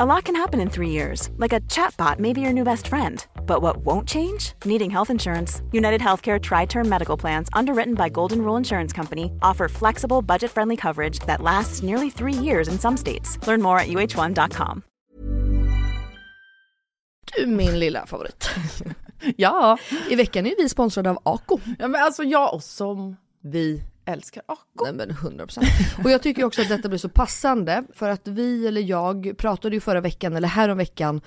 A lot can happen in three years, like a chatbot may be your new best friend. But what won't change? Needing health insurance. United Healthcare Tri Term Medical Plans, underwritten by Golden Rule Insurance Company, offer flexible, budget friendly coverage that lasts nearly three years in some states. Learn more at uh1.com. Du min lilla favorit. Ja, I veckan är vi sponsrade av Ako. ja men alltså jag och som vi älskar Ako. Nej men 100%. Och jag tycker också att detta blir så passande för att vi eller jag pratade ju förra veckan eller häromveckan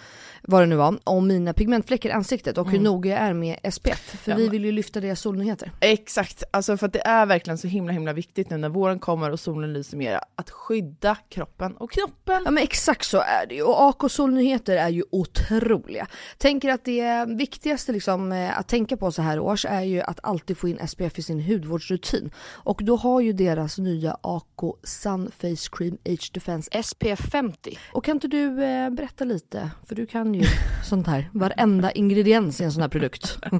vad det nu var om mina pigmentfläckar i ansiktet och hur noga jag är med SPF. För Ja, vi vill ju lyfta deras solnyheter. Exakt, alltså för att det är verkligen så himla himla viktigt nu när våren kommer och solen lyser mer att skydda kroppen och knoppen. Ja men exakt så är det ju och AK solnyheter är ju otroliga. Tänker att det viktigaste liksom eh, att tänka på så här års är ju att alltid få in SPF i sin hudvårdsrutin. Och då har ju deras nya AK Sun Face Cream Age Defense SPF 50. Och kan inte du eh, berätta lite, för du kan ju sånt här, varenda ingrediens i en sån här produkt.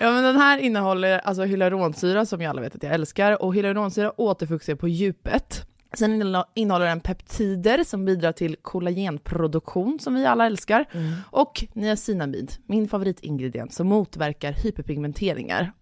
Ja men den här innehåller alltså hyaluronsyra som jag alla vet att jag älskar och hyaluronsyra återfuktar på djupet. Sen innehå- innehåller den peptider som bidrar till kollagenproduktion som vi alla älskar. Och niacinamid, min favoritingrediens som motverkar hyperpigmenteringar.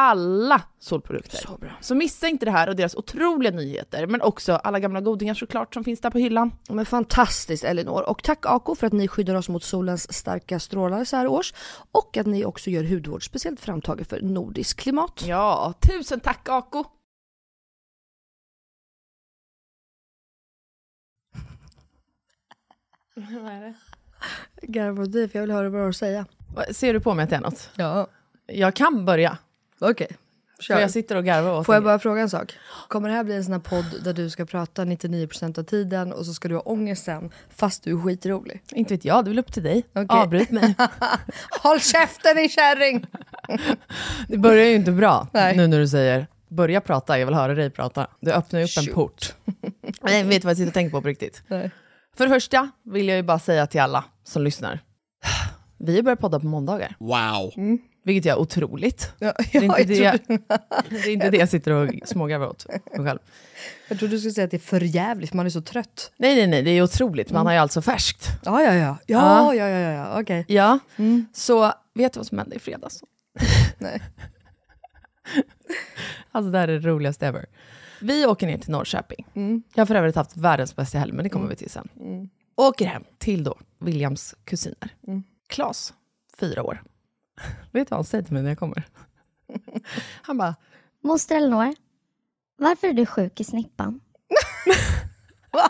Alla solprodukter. Så bra. Så missa inte det här och deras otroliga nyheter, men också alla gamla godingar såklart som finns där på hyllan. Men fantastiskt Elinor. Och tack Ako för att ni skyddar oss mot solens starka strålar så här års. Och att ni också gör hudvård speciellt framtaget för nordisk klimat. Ja, tusen tack Ako! Garvar åt dig för jag vill höra vad du har att säga. Vad- Ser du på mig att det är något? Ja, Jag kan börja, okej. för jag sitter och garvar åt Får jag bara fråga en sak? Kommer det här bli en sån här podd där du ska prata 99% av tiden och så ska du ha ångest sen fast du är skitrolig? Inte vet jag, det är väl upp till dig. Okej. Avbryt mig. Håll käften din kärring! Det börjar ju inte bra Nej. nu när du säger börja prata, jag vill höra dig prata. Du öppnar ju upp en Shoot. port. Nej, vet du vad jag sitter och tänker på på riktigt? Nej. För det första vill jag ju bara säga till alla som lyssnar. Vi har börjat podda på måndagar, Wow. Vilket är otroligt. Ja, Det är, inte jag, det, trodde, det är inte det jag sitter och smågarvar åt mig själv. jag trodde du skulle säga att det är för jävligt, man är så trött. Nej, nej, nej, det är otroligt. Man har ju alltså färskt. Ja, ja, ja. Ja, ja, ja, ja, ja. okej. Ja, så vet du vad som hände i fredags? Nej. Alltså det här är det roligaste ever. Vi åker ner till Norrköping. Jag har för övrigt haft världens bästa helg, men det kommer vi till sen. Åker hem till då Williams kusiner. Klas, fyra år. Vet du vad han säger till mig när jag kommer? Han bara, Moster Elinor, varför är du sjuk i snippan?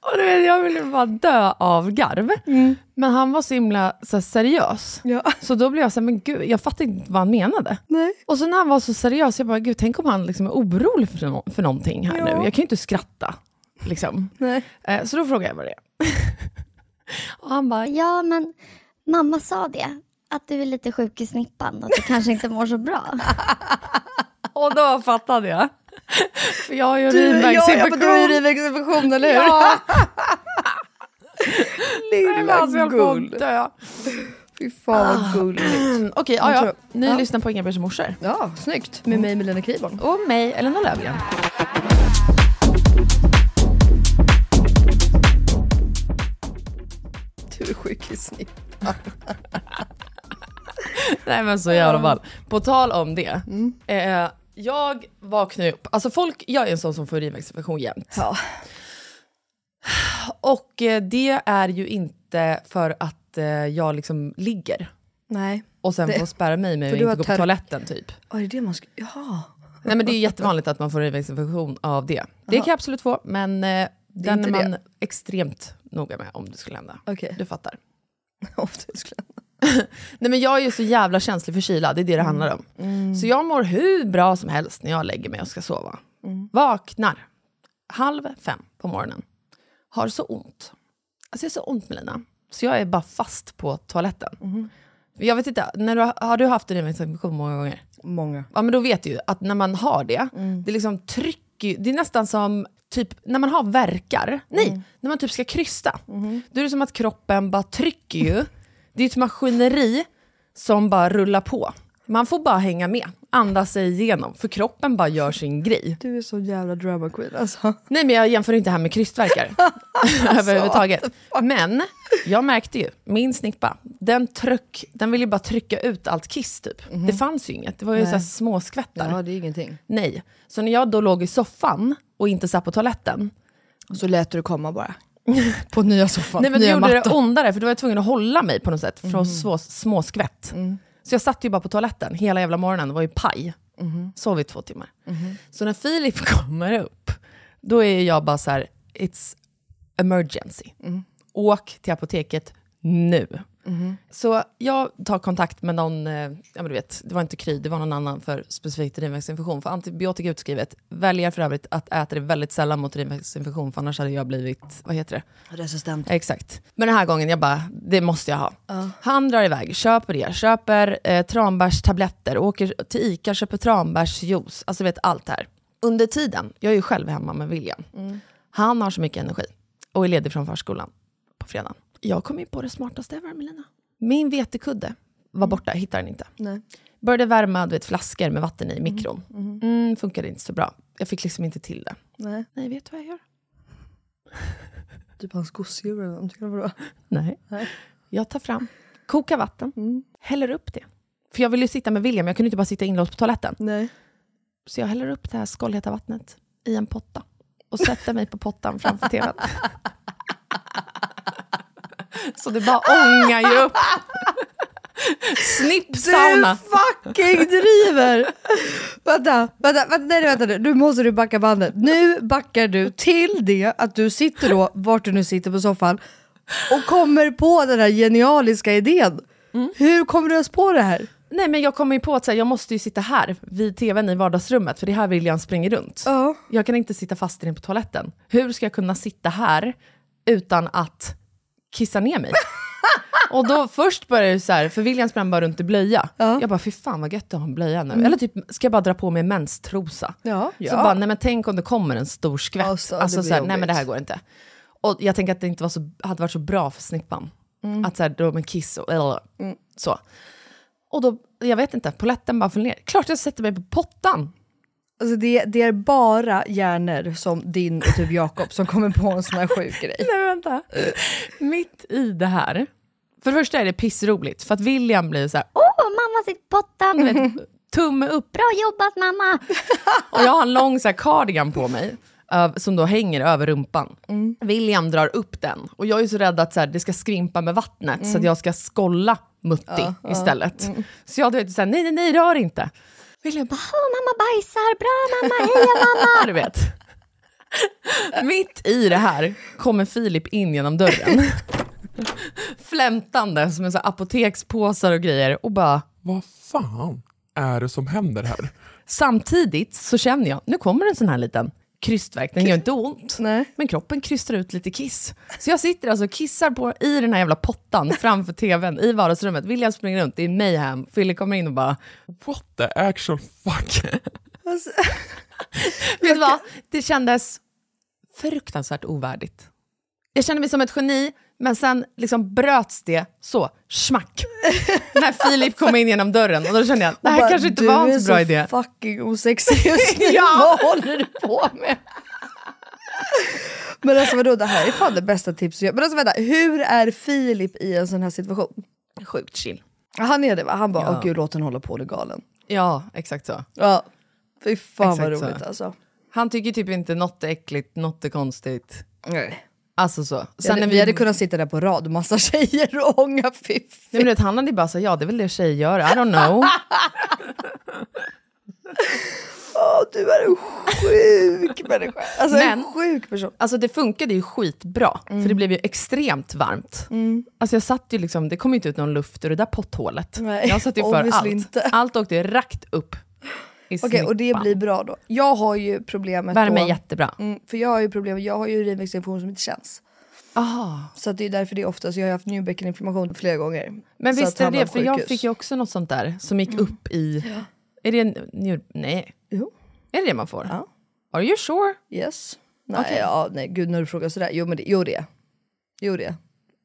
och du vet, jag ville bara dö av garv. Men han var så himla så här, seriös. Ja. Så då blev jag så här, men gud, jag fattade inte vad han menade. Nej. Och så när han var så seriös, jag bara, gud, tänk om han liksom är orolig för, no- för någonting här Ja. nu. Jag kan ju inte skratta. Liksom. Nej. Eh, så då frågade jag vad det är. och han bara, Ja, men mamma sa det. Att du är lite sjuk i snippan och att du kanske inte mår så bra. och då fattade jag. För jag har ju urinvägsinfektion. du har ju urinvägsinfektion, eller hur? Ja. Lilla Alltså, jag får gull. Fy fan vad gulligt. Mm, Okej, ja, ja. Ni ja. lyssnar på Inga Bers morsor. Ja, snyggt. Med mig Melina Kriborn. Och mig, Elena Löfgren. Är snitt. Nej men så i alla fall. På tal om det. Eh, jag vaknar upp, alltså folk, jag är en sån som får urinvägsinfektion jämt. Ja. Och eh, det är ju inte för att eh, jag liksom ligger Nej. och sen Det- får spärra mig med att inte gå på toaletten typ. Vad är det man ska... Jaha. Nej men det är jättevanligt att man får urinvägsinfektion av det. Det kan jag absolut få, men eh, den är man det. extremt noga med om det skulle hända. Okej. Du fattar. Det skulle... Nej men jag är ju så jävla känslig för kyla, det är det det handlar om. Så jag mår hur bra som helst när jag lägger mig och ska sova. Vaknar halv fem på morgonen. Har så ont. Alltså jag har så ont Melina. Så jag är bara fast på toaletten. Jag vet inte, när du, har- du haft urinvägsinfektion många gånger? Många. Ja men då vet du ju att när man har det, det liksom trycker det är nästan som typ när man har verkar, nej, när man typ ska krysta. Då är det som att kroppen bara trycker ju, det är ett maskineri som bara rullar på. Man får bara hänga med, andas sig igenom, för kroppen bara gör sin grej. Du är så jävla drama queen alltså. Nej men jag jämför inte det här med krystvärkar överhuvudtaget. Men jag märkte ju, min snippa, den, tryck, den ville ju bara trycka ut allt kiss typ. Det fanns ju inget, det var ju så här små skvättar. Ja, det är ingenting. Nej. Så när jag då låg i soffan och inte satt på toaletten, Så lät du det komma bara. På nya soffan, nej men det gjorde mattan. det ondare för då var jag tvungen att hålla mig på något sätt från så, små skvätt. Så jag satt ju bara på toaletten hela jävla morgonen, det var ju paj. Sov i två timmar. Så när Filip kommer upp, då är jag bara så här, it's emergency. Åk till apoteket nu. Så jag tar kontakt med någon, eh, ja men du vet, det var inte Kry, det var någon annan för specifikt urinvägsinfektion. För antibiotika utskrivet. Väljer för övrigt att äta det väldigt sällan mot urinvägsinfektion, för annars hade jag blivit, vad heter det? Resistent. Exakt. Men den här gången, jag bara, det måste jag ha. Han drar iväg, köper det, köper eh, tranbärstabletter, åker till ICA, köper tranbärsjuice, alltså vet allt det här. Under tiden, jag är ju själv hemma med William. Han har så mycket energi och är ledig från förskolan på fredagen. Jag kom ju på det smartaste ever, Melina. Min vetekudde var borta, jag hittade den inte. Nej. Började värma du vet, flaskor med vatten i mikron. Mm, funkade inte så bra. Jag fick liksom inte till det. Nej. Nej, vet du vad jag gör? Typ hans gosedjur eller någonting. vadå? Nej. Jag tar fram, kokar vatten, Mm. häller upp det. För jag ville ju sitta med William, jag kunde inte bara sitta inlåst på toaletten. Nej. Så jag häller upp det här skållheta vattnet i en potta och sätter mig på pottan framför tvn. Så det bara ångar ju upp. Snippsauna. Du fucking driver! vänta, vänta, vänta, nej, vänta nu. Nu måste du backa bandet. Nu backar du till det att du sitter då, vart du nu sitter på soffan, och kommer på den här genialiska idén. Hur kommer du ens på det här? Nej men jag kommer ju på att här, jag måste ju sitta här vid tvn i vardagsrummet för det är här William springer runt. Ja. Jag kan inte sitta fast inne på toaletten. Hur ska jag kunna sitta här utan att kissa ner mig? Och då först började det så här, för William sprang bara runt i blöja. Jag bara, fy fan vad gött att ha en blöja nu. Eller typ, ska jag bara dra på mig en menstrosa? Ja, Så bara, nej men tänk om det kommer en stor skvätt. Alltså, Alltså, så här, nej men det här går inte. Och jag tänker att det inte var så, hade varit så bra för snippan. Att så här, då med kiss och eller, så. Och då, jag vet inte, poletten bara föll ner. Klart jag sätter mig på pottan. Alltså det, det är bara hjärnor som din och typ Jakob som kommer på en sån här sjuk grej. Nej, vänta. Mitt i det här. För det första är det pissroligt, för att William blir så här, Åh, mamma du vet, tumme upp. Bra jobbat mamma! Och jag har en lång så här, cardigan på mig, som då hänger över rumpan. William drar upp den, och jag är så rädd att så här, det ska skrimpa med vattnet, så att jag ska skolla Mutti istället. Så jag du vet, så här, nej, nej, nej, rör inte. William bara, mamma bajsar! Bra mamma! Heja mamma! du vet. Mitt i det här kommer Filip in genom dörren. Flämtande som en apotekspåsar och grejer och bara Vad fan är det som händer här? Samtidigt så känner jag, nu kommer en sån här liten krystverk, den gör inte ont, Nej. men kroppen krystar ut lite kiss. Så jag sitter alltså och kissar på, i den här jävla pottan framför tvn i vardagsrummet. William springer runt, det är mayhem. Fille kommer in och bara, What the actual fuck? Vet du vad? Det kändes fruktansvärt ovärdigt. Jag kände mig som ett geni, men sen liksom bröts det så, smack. När Filip kom in genom dörren och då kände jag, det här bara, kanske inte du var är en så bra idé. fucking osexig just nu. Ja. Vad håller du på med? Men alltså vadå, det här är fan det bästa tipset jag Men alltså vänta, hur är Filip i en sån här situation? Sjukt chill. Han är det va? Han bara, Ja. åh gud låt den hålla på, det är galen. Ja, exakt så. Ja, fy fan vad Exakt så. roligt alltså. Han tycker typ inte något är äckligt, något är konstigt. Nej. Alltså så. Sen vi, när vi hade kunnat sitta där på rad, massa tjejer och ånga fy Nej, men vet, han hade ju bara sagt ja, det är väl det tjejer gör, I don't know. Åh, du är en sjuk människa. Alltså Men- en sjuk person. Alltså det funkade ju skitbra, för det blev ju extremt varmt. Alltså jag satt ju liksom, det kom ju inte ut någon luft ur det där potthålet. Nej, jag satt ju för allt. inte. Allt åkte rakt upp Okej, och det blir bra då. Jag har ju problemet Värme då. är jättebra. Mm, för jag har ju problem, jag har ju urinvägsinfektion som inte känns. Ah. Så det är därför det är oftast, jag har haft njurbäckeninflammation flera gånger. Men visst är det, för jag fick ju också något sånt där som gick upp i... Är det en njur... Nej. Jo. Är det det man får? Ja. Are you sure? Yes. Nej, Okej. ja, nej gud när du frågar sådär. Jo men det, jo det. Jo det.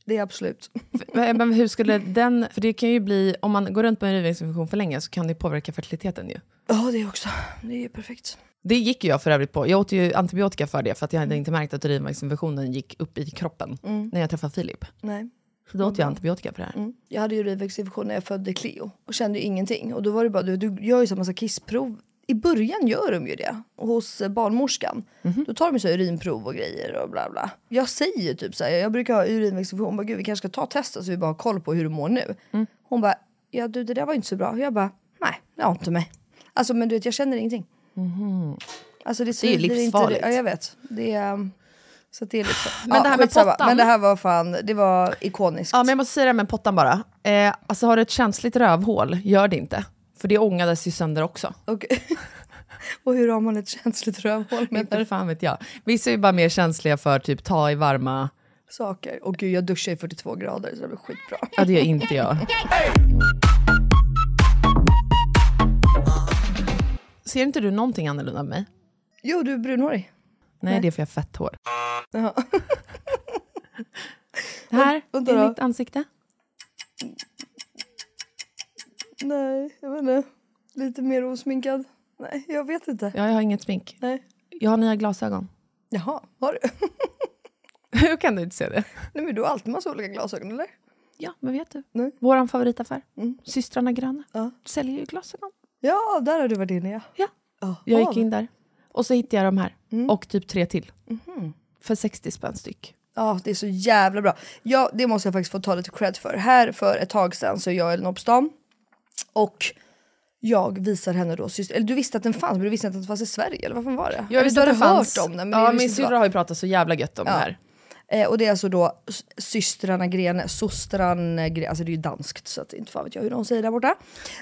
Det är absolut. Men men hur skulle den... För det kan ju bli... Om man går runt med en urinvägsinfektion för länge så kan det påverka fertiliteten ju. Ja det också. Det är ju perfekt. Det gick jag för övrigt på. Jag åt ju antibiotika för det för att jag hade inte märkt att urinvägsinfektionen gick upp i kroppen när jag träffade Filip. Nej. Så då åt jag antibiotika för det här. Mm. Jag hade ju urinvägsinfektion när jag födde Cleo och kände ju ingenting. Och då var det bara, du, du gör ju så massa kissprov. I början gör de ju det hos eh, barnmorskan. Då tar de så urinprov och grejer och bla bla. Jag säger typ så här, jag brukar ha urinvägsinfektion. Hon bara, gud vi kanske ska ta testet så vi bara har koll på hur du mår nu. Hon bara, ja du det där var inte så bra. Och jag bara, nej det har inte mig. Alltså men du vet jag känner ingenting. Alltså det, Det är ju svider livsfarligt. Inte, ja jag vet. Det är, så att det är liksom, Men det här med pottan- Men det här var fan, det var ikoniskt. Ja, men jag måste säga det med pottan bara. Eh, alltså har du ett känsligt rövhål, gör det inte. För det ångades ju sönder också. Och, och hur har man ett känsligt rövhål med Inte fan vet jag. Vissa är ju bara mer känsliga för typ ta i varma... saker? Och gud, jag duschar i 42 grader så det blir skitbra. Ja, det gör inte jag. Ser inte du någonting annorlunda än mig? Jo, du är brunhårig. Nej, det är för jag har fett hår. Jaha. Det här Vänta är då. mitt ansikte. Nej, jag vet inte. Lite mer osminkad. Nej, jag vet inte. Ja, jag har inget smink. Nej. Jag har nya glasögon. Jaha, har du? Hur kan du inte se det? Nej, men du har alltid massa olika glasögon, eller? Ja, men vet du? Nej. Vår favoritaffär, Systrarna Gröna, Ja. säljer ju glasögon. Ja, där har du varit inne, ja. Ja. Jaha. Jag gick in där och så hittade jag de här. Mm. Och typ tre till. Mhm. För 60 spänn styck. Ja, det är så jävla bra. Ja, det måste jag faktiskt få ta lite cred för. Här för ett tag sedan så är jag i Ellen på stan och jag visar henne då, syster, eller du visste att den fanns men du visste inte att den fanns i Sverige eller varför var det? Jag visste att hade det hört fanns. om den men ja, min syrra vad. har ju pratat så jävla gött om Ja. det här. Eh, och det är alltså då systrarna Grene, sostran Grene, alltså det är ju danskt så att inte fan vet jag hur de säger där borta.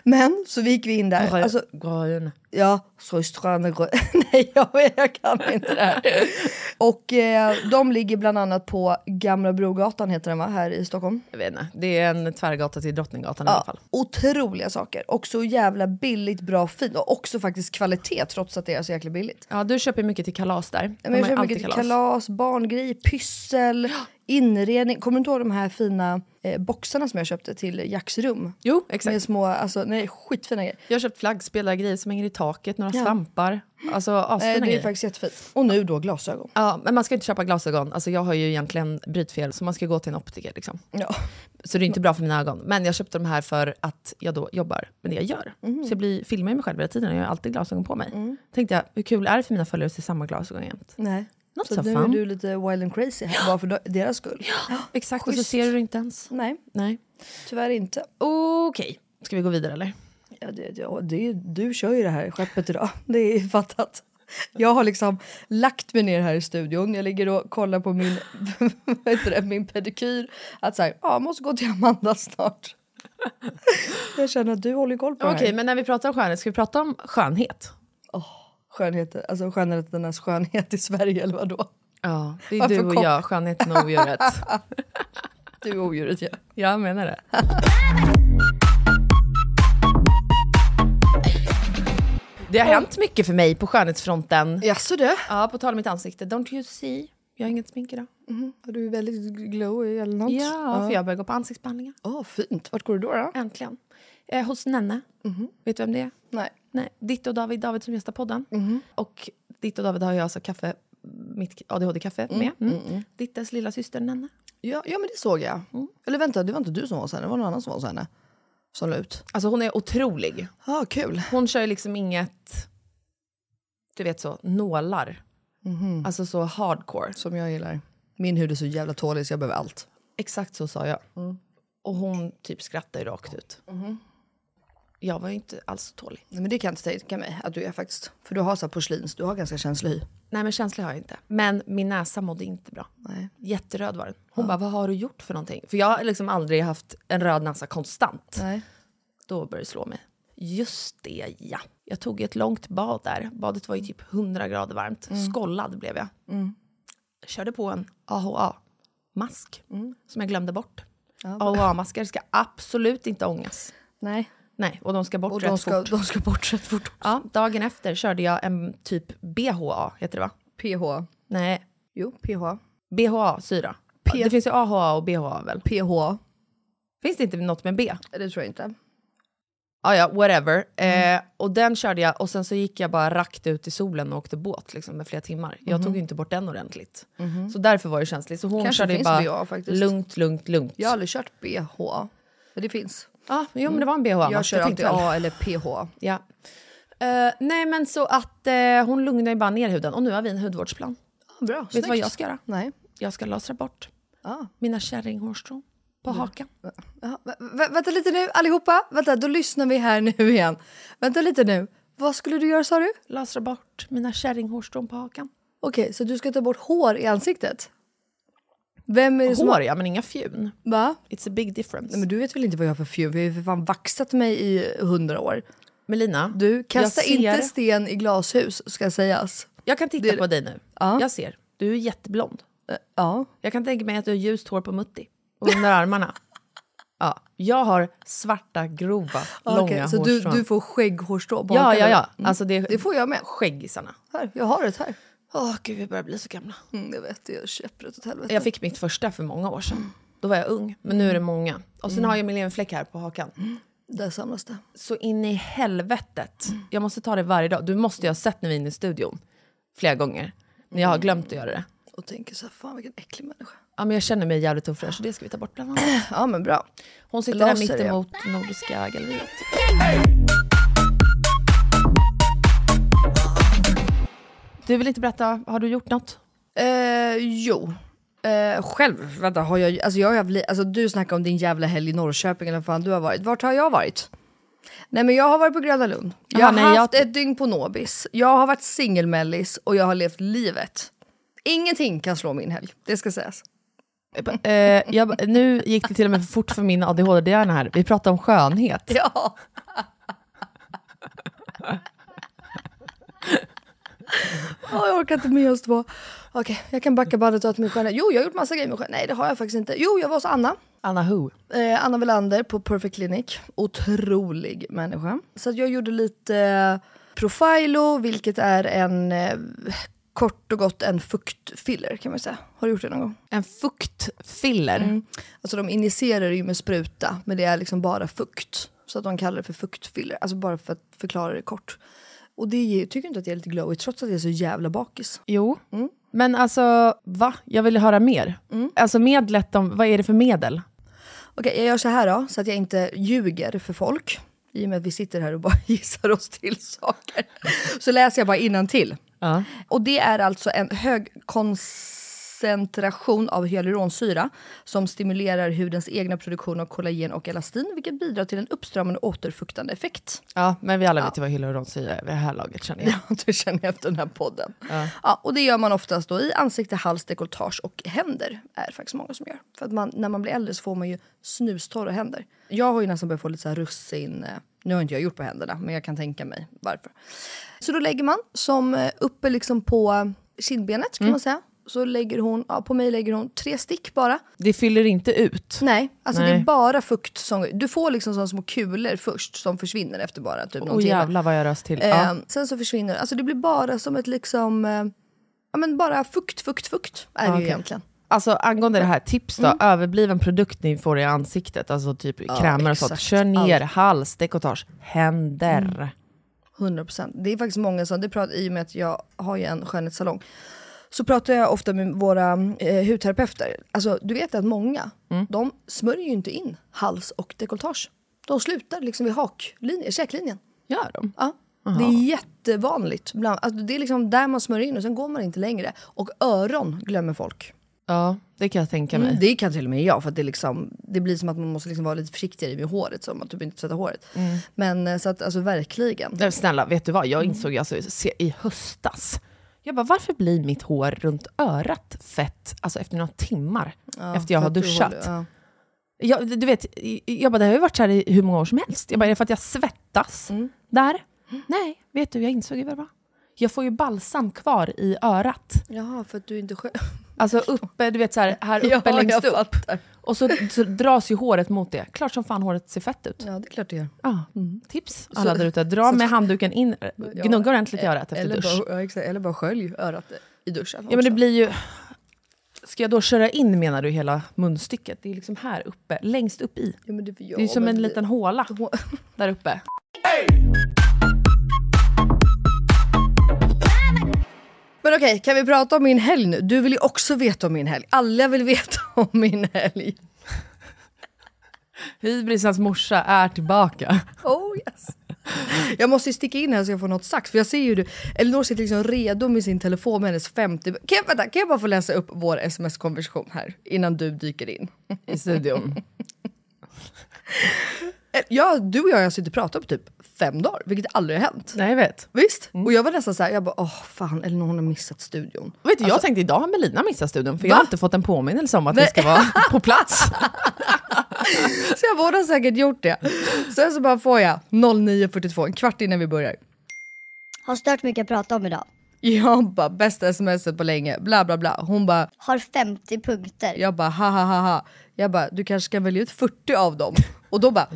Men så vi gick vi in där, alltså Grön. Ja, systrarna Grö- Nej, jag, vet, jag kan inte det här. Och eh, de ligger bland annat på Gamla Brogatan heter den va, här i Stockholm. Jag vet inte. Det är en tvärgata till Drottninggatan i alla Ja, fall. otroliga saker. Och så jävla billigt, bra, fint. Och också faktiskt kvalitet trots att det är så jäkla billigt. Ja, du köper mycket till kalas där. Men jag köper mycket till kalas, barngrejer, pyssel, inredning. Kommer du inte ihåg de här fina eh, boxarna som jag köpte till Jacks rum? Jo, exakt. Med små, alltså nej skitfina grejer. Jag har köpt flaggspelargrejer som hänger i taket, några Ja. svampar. Alltså Eh, det är grejer. faktiskt jättefint. Och nu då glasögon. Ja, men man ska inte köpa glasögon. Alltså jag har ju egentligen brytfel, så man ska gå till en optiker. Liksom. Ja. Så det är inte bra för mina ögon. Men jag köpte de här för att jag då jobbar med det jag gör. Mhm. Så jag blir, filmar mig själv hela tiden och jag har alltid glasögon på mig. Mm. Tänkte jag, hur kul är det för mina följare att se samma glasögon jämt? Nej. Not så so nu är du lite wild and crazy här, bara för de- deras skull. Exakt, och så Schysst. ser du det inte ens. Nej, Nej. tyvärr inte. Okej, ska vi gå vidare eller? Ja, det, ja, det, du kör ju det här skeppet idag, det är fattat. Jag har liksom lagt mig ner här i studion, jag ligger och kollar på min, det, min pedikyr. Att så här, ja, jag måste gå till Amanda snart. Jag känner att du håller koll på Okej, det här. men när vi pratar om skönhet, ska vi prata om skönhet? Skönhet, alltså skönheternas skönhet i Sverige eller vadå? Ja, det är Varför du och kom- jag, skönheten och odjuret. Du är odjuret ja. jag menar det. Det har hänt mycket för mig på skönhetsfronten. Jaså du? Ja, på tal om mitt ansikte. Don't you see? Jag har inget smink idag. Du är väldigt glowy eller något. Ja, för jag börjar gå på ansiktsbehandlingar. Åh, fint. Vart går du då? då? Äntligen. Eh, hos Nenne. Vet du vem det är? Nej. Nej, Ditt och David, David som gästar podden. Och Ditt och David har jag alltså kaffe, mitt ADHD-kaffe med. Mm. Dittes lilla syster Nenne. Ja, ja, men det såg jag. Eller vänta, det var inte du som var hos henne, det var någon annan som var hos henne. Som la ut. Alltså hon är otrolig. Ja, ah, kul. Hon kör liksom inget, du vet så, nålar. Alltså så hardcore. Som jag gillar. Min hud är så jävla tålig så jag behöver allt. Exakt så sa jag. Och hon typ skrattar ju rakt ut. Jag var ju inte alls så tålig. Nej, men det kan jag inte tänka mig att du är faktiskt. För du har så porslins, du har ganska känslig hy. Nej men känsla har jag inte. Men min näsa mådde inte bra. Nej. Jätteröd var den. Hon bara, vad har du gjort för någonting? För jag har liksom aldrig haft en röd näsa konstant. Nej. Då började det slå mig. Just det, ja. Jag tog ett långt bad där. Badet var ju typ 100 grader varmt. Skollad blev jag. Körde på en AHA-mask som jag glömde bort. AHA-maskar ska absolut inte ångas. Nej. Nej, och de ska bort Och rätt de ska, fort. de ska bort rätt fort. Ja, dagen efter körde jag en typ BHA, heter det va? PH. Nej, Jo, PH. BHA-syra. P- Det finns ju AHA och BHA väl? PH. Finns det inte något med B? Det tror jag inte. Ah, ja, whatever. Eh, och den körde jag och sen så gick jag bara rakt ut i solen och åkte båt liksom, med flera timmar. Jag tog ju inte bort den ordentligt. Så därför var det känsligt. Så hon Kanske körde ju bara BHA faktiskt. lugnt, lugnt, lugnt. Jag har aldrig kört BH. Men det finns. Ja, jo, men det var en BHA. Jag kör alltid tänkte väl. A eller PH. Ja. Eh, nej men så att eh, hon lugnar ju bara ner huden och nu har vi en hudvårdsplan. Bra, Vet du vad jag ska göra? Nej. Jag ska lasra bort Ah. mina kärringhårstrån på hakan. Ja, vä- vä- vänta lite nu allihopa. Vänta, då lyssnar vi här nu igen. Vänta lite nu. Vad skulle du göra sa du? Lasra bort mina kärringhårstrån på hakan. Okej, så du ska ta bort hår i ansiktet? Vem är det som Hår har... ja, men inga fjun. Va? It's a big difference. Nej, men du vet väl inte vad jag har för fjun? Vi har ju för fan vaxat mig i hundra år. Melina, Du, kasta ser- inte sten i glashus ska sägas. Jag kan titta Det- på dig nu. Ja. Jag ser. Du är jätteblond. Eh, Ja. Jag kan tänka mig att du har ljust hår på mutti och under armarna. Ja, jag har svarta, grova, långa Okej, så du, hårstrån. du får skägghårstrå Ja, ja, ja. Mm. Alltså det, Det får jag med. Skäggisarna. Här, jag har ett här. Åh gud, vi börjar bli så gamla. Mm, jag vet, är käpprätt åt helvete. Jag fick mitt första för många år sedan. Då var jag ung, men nu är det många. Och sen har jag min fläck här på hakan. Där samlas det. Så in i helvetet. Jag måste ta det varje dag. Du måste ju ha sett när vi är inne i studion. Flera gånger. Men jag har glömt att göra det. Och tänker så här, fan vilken äcklig människa. Ja, men jag känner mig jävligt ofräsch så det ska vi ta bort bland annat. Ja men bra. Hon sitter här Laser, mitt ja. emot Nordiska galleriet. Du vill inte berätta, har du gjort något? Eh, jo. Eh, själv, vänta, har jag, alltså jag li- alltså du snackar om din jävla helg i Norrköping eller vad fan du har varit. Vart har jag varit? Nej men jag har varit på Gröna Lund. Jag Jaha, har nej, haft jag- ett dygn på Nobis. Jag har varit singelmellis och jag har levt livet. Ingenting kan slå min helg, det ska sägas. Eh, jag, nu gick det till och med för fort för min ADHD-hjärna här. Vi pratar om skönhet. Ja. Åh, jag orkar inte med oss två. Okej, jag kan backa bandet och till min skönhet. Jo, jag har gjort massa grejer med skönhet. Nej, det har jag faktiskt inte. Jo, jag var hos Anna. Anna Who? Eh, Anna Welander på Perfect Clinic. Otrolig människa. Så att jag gjorde lite eh, Profilo, vilket är en eh, kort och gott en fuktfiller kan man säga. Har du gjort det någon gång? En fuktfiller. Alltså de injicerar ju med spruta, men det är liksom bara fukt. Så att de kallar det för fuktfiller, alltså bara för att förklara det kort. Och det ger, tycker inte att jag är lite glowy trots att jag är så jävla bakis. Jo. Men alltså, va? Jag vill höra mer. Alltså medlet, vad är det för medel? Okej, jag gör så här då, så att jag inte ljuger för folk. I och med att vi sitter här och bara gissar oss till saker. Så läser jag bara till. Ja. Och det är alltså en hög koncentration av hyaluronsyra som stimulerar hudens egna produktion av kollagen och elastin, vilket bidrar till en uppstramande och återfuktande effekt. Ja, men vi alla vet ju vad hyaluronsyra är vid det här laget känner jag. Ja, det känner jag efter den här podden. Ja. och det gör man oftast då i ansikte, hals, dekolletage och händer. är faktiskt många som gör. För att man, när man blir äldre så får man ju snustorra händer. Jag har ju nästan börjat få lite så här russin... eh, Nu har inte jag gjort på händerna, men jag kan tänka mig varför. Så då lägger man som eh, uppe liksom på kindbenet kan man säga. Så lägger hon, ja, på mig lägger hon tre stick bara. Det fyller inte ut. Nej, alltså det Nej. är bara fukt som... Du får liksom såna små kulor först som försvinner efter bara typ någon timme. jävlar vad jag röst till. Eh, Ja. Sen så försvinner Alltså det blir bara som ett liksom... Eh, ja men bara fukt, fukt, fukt är det Okej. ju egentligen. Alltså angående det här, tips då. Överbliven produkt ni får i ansiktet, alltså typ Mm. Ja, krämer och sånt. Kör ner Allt. hals, dekolletage, händer. 100%. Det är faktiskt många som, det pratar, i och med att jag har ju en skönhetssalong, så pratar jag ofta med våra eh, hudterapeuter. Alltså du vet att många, de smörjer ju inte in hals och dekolletage. De slutar liksom vid haklinjen, käklinjen. Gör de? Ja. Det är jättevanligt. Bland, alltså, det är liksom där man smörjer in och sen går man inte längre. Och öron glömmer folk. Ja, det kan jag tänka mig. Mm, det kan till och med jag, för det, liksom, det blir som att man måste liksom vara lite försiktigare med håret, så man typ inte tvättar håret. Men eh, så att alltså verkligen. Nej, Snälla, vet du vad? Jag insåg ju alltså, i höstas, jag bara, varför blir mitt hår runt örat fett alltså efter några timmar Ja, efter jag har att du duschat? håller- ja. Jag, du vet, jag bara, det har ju varit så här i hur många år som helst. Jag bara, är det för att jag svettas Mm. där? Nej, vet du, jag insåg ju var. Jag får ju balsam kvar i örat. Jaha, för att du inte själv... Alltså uppe, du vet så här, här uppe Ja, längst upp. Och så, så dras ju håret mot det. Klart som fan håret ser fett ut. Ja, det är klart det gör. Ja. Tips alla där ute. Dra så- med handduken in, gnugga ordentligt i örat efter eller dusch. Bara, ja, eller bara skölj örat i duschen. Ja men det blir ju... Ska jag då köra in menar du hela munstycket? Det är liksom här uppe, längst upp i. Ja, det, Det är som en liten håla där uppe. Men okej, kan vi prata om min helg nu? Du vill ju också veta om min helg. Alla vill veta om min helg. Hybrisens morsa är tillbaka. Oh yes. Jag måste ju sticka in här så jag får något sagt. För jag ser ju du, Elinor sitter liksom redo med sin telefon med hennes 50... Kan jag, vänta, kan jag bara få läsa upp vår sms-konversation här innan du dyker in? I studion. Eh, Ja, du och jag har suttit och pratat på typ fem dagar, vilket aldrig har hänt. Nej jag vet. Visst? Och jag var nästan såhär, jag bara åh fan Elinor hon har missat studion. Vet du, jag Alltså- tänkte idag har Melina missat studion för jag Va? har inte fått en påminnelse om att Nej. vi ska vara på plats. Så jag borde ha säkert gjort det. Sen så bara får jag 09.42, en kvart innan vi börjar. Har stört mycket att prata om idag. Jag bara bästa smset på länge, bla bla bla. Hon bara, Har 50 punkter. jag bara ha ha ha ha. Jag bara du kanske ska välja ut 40 av dem. Och då bara,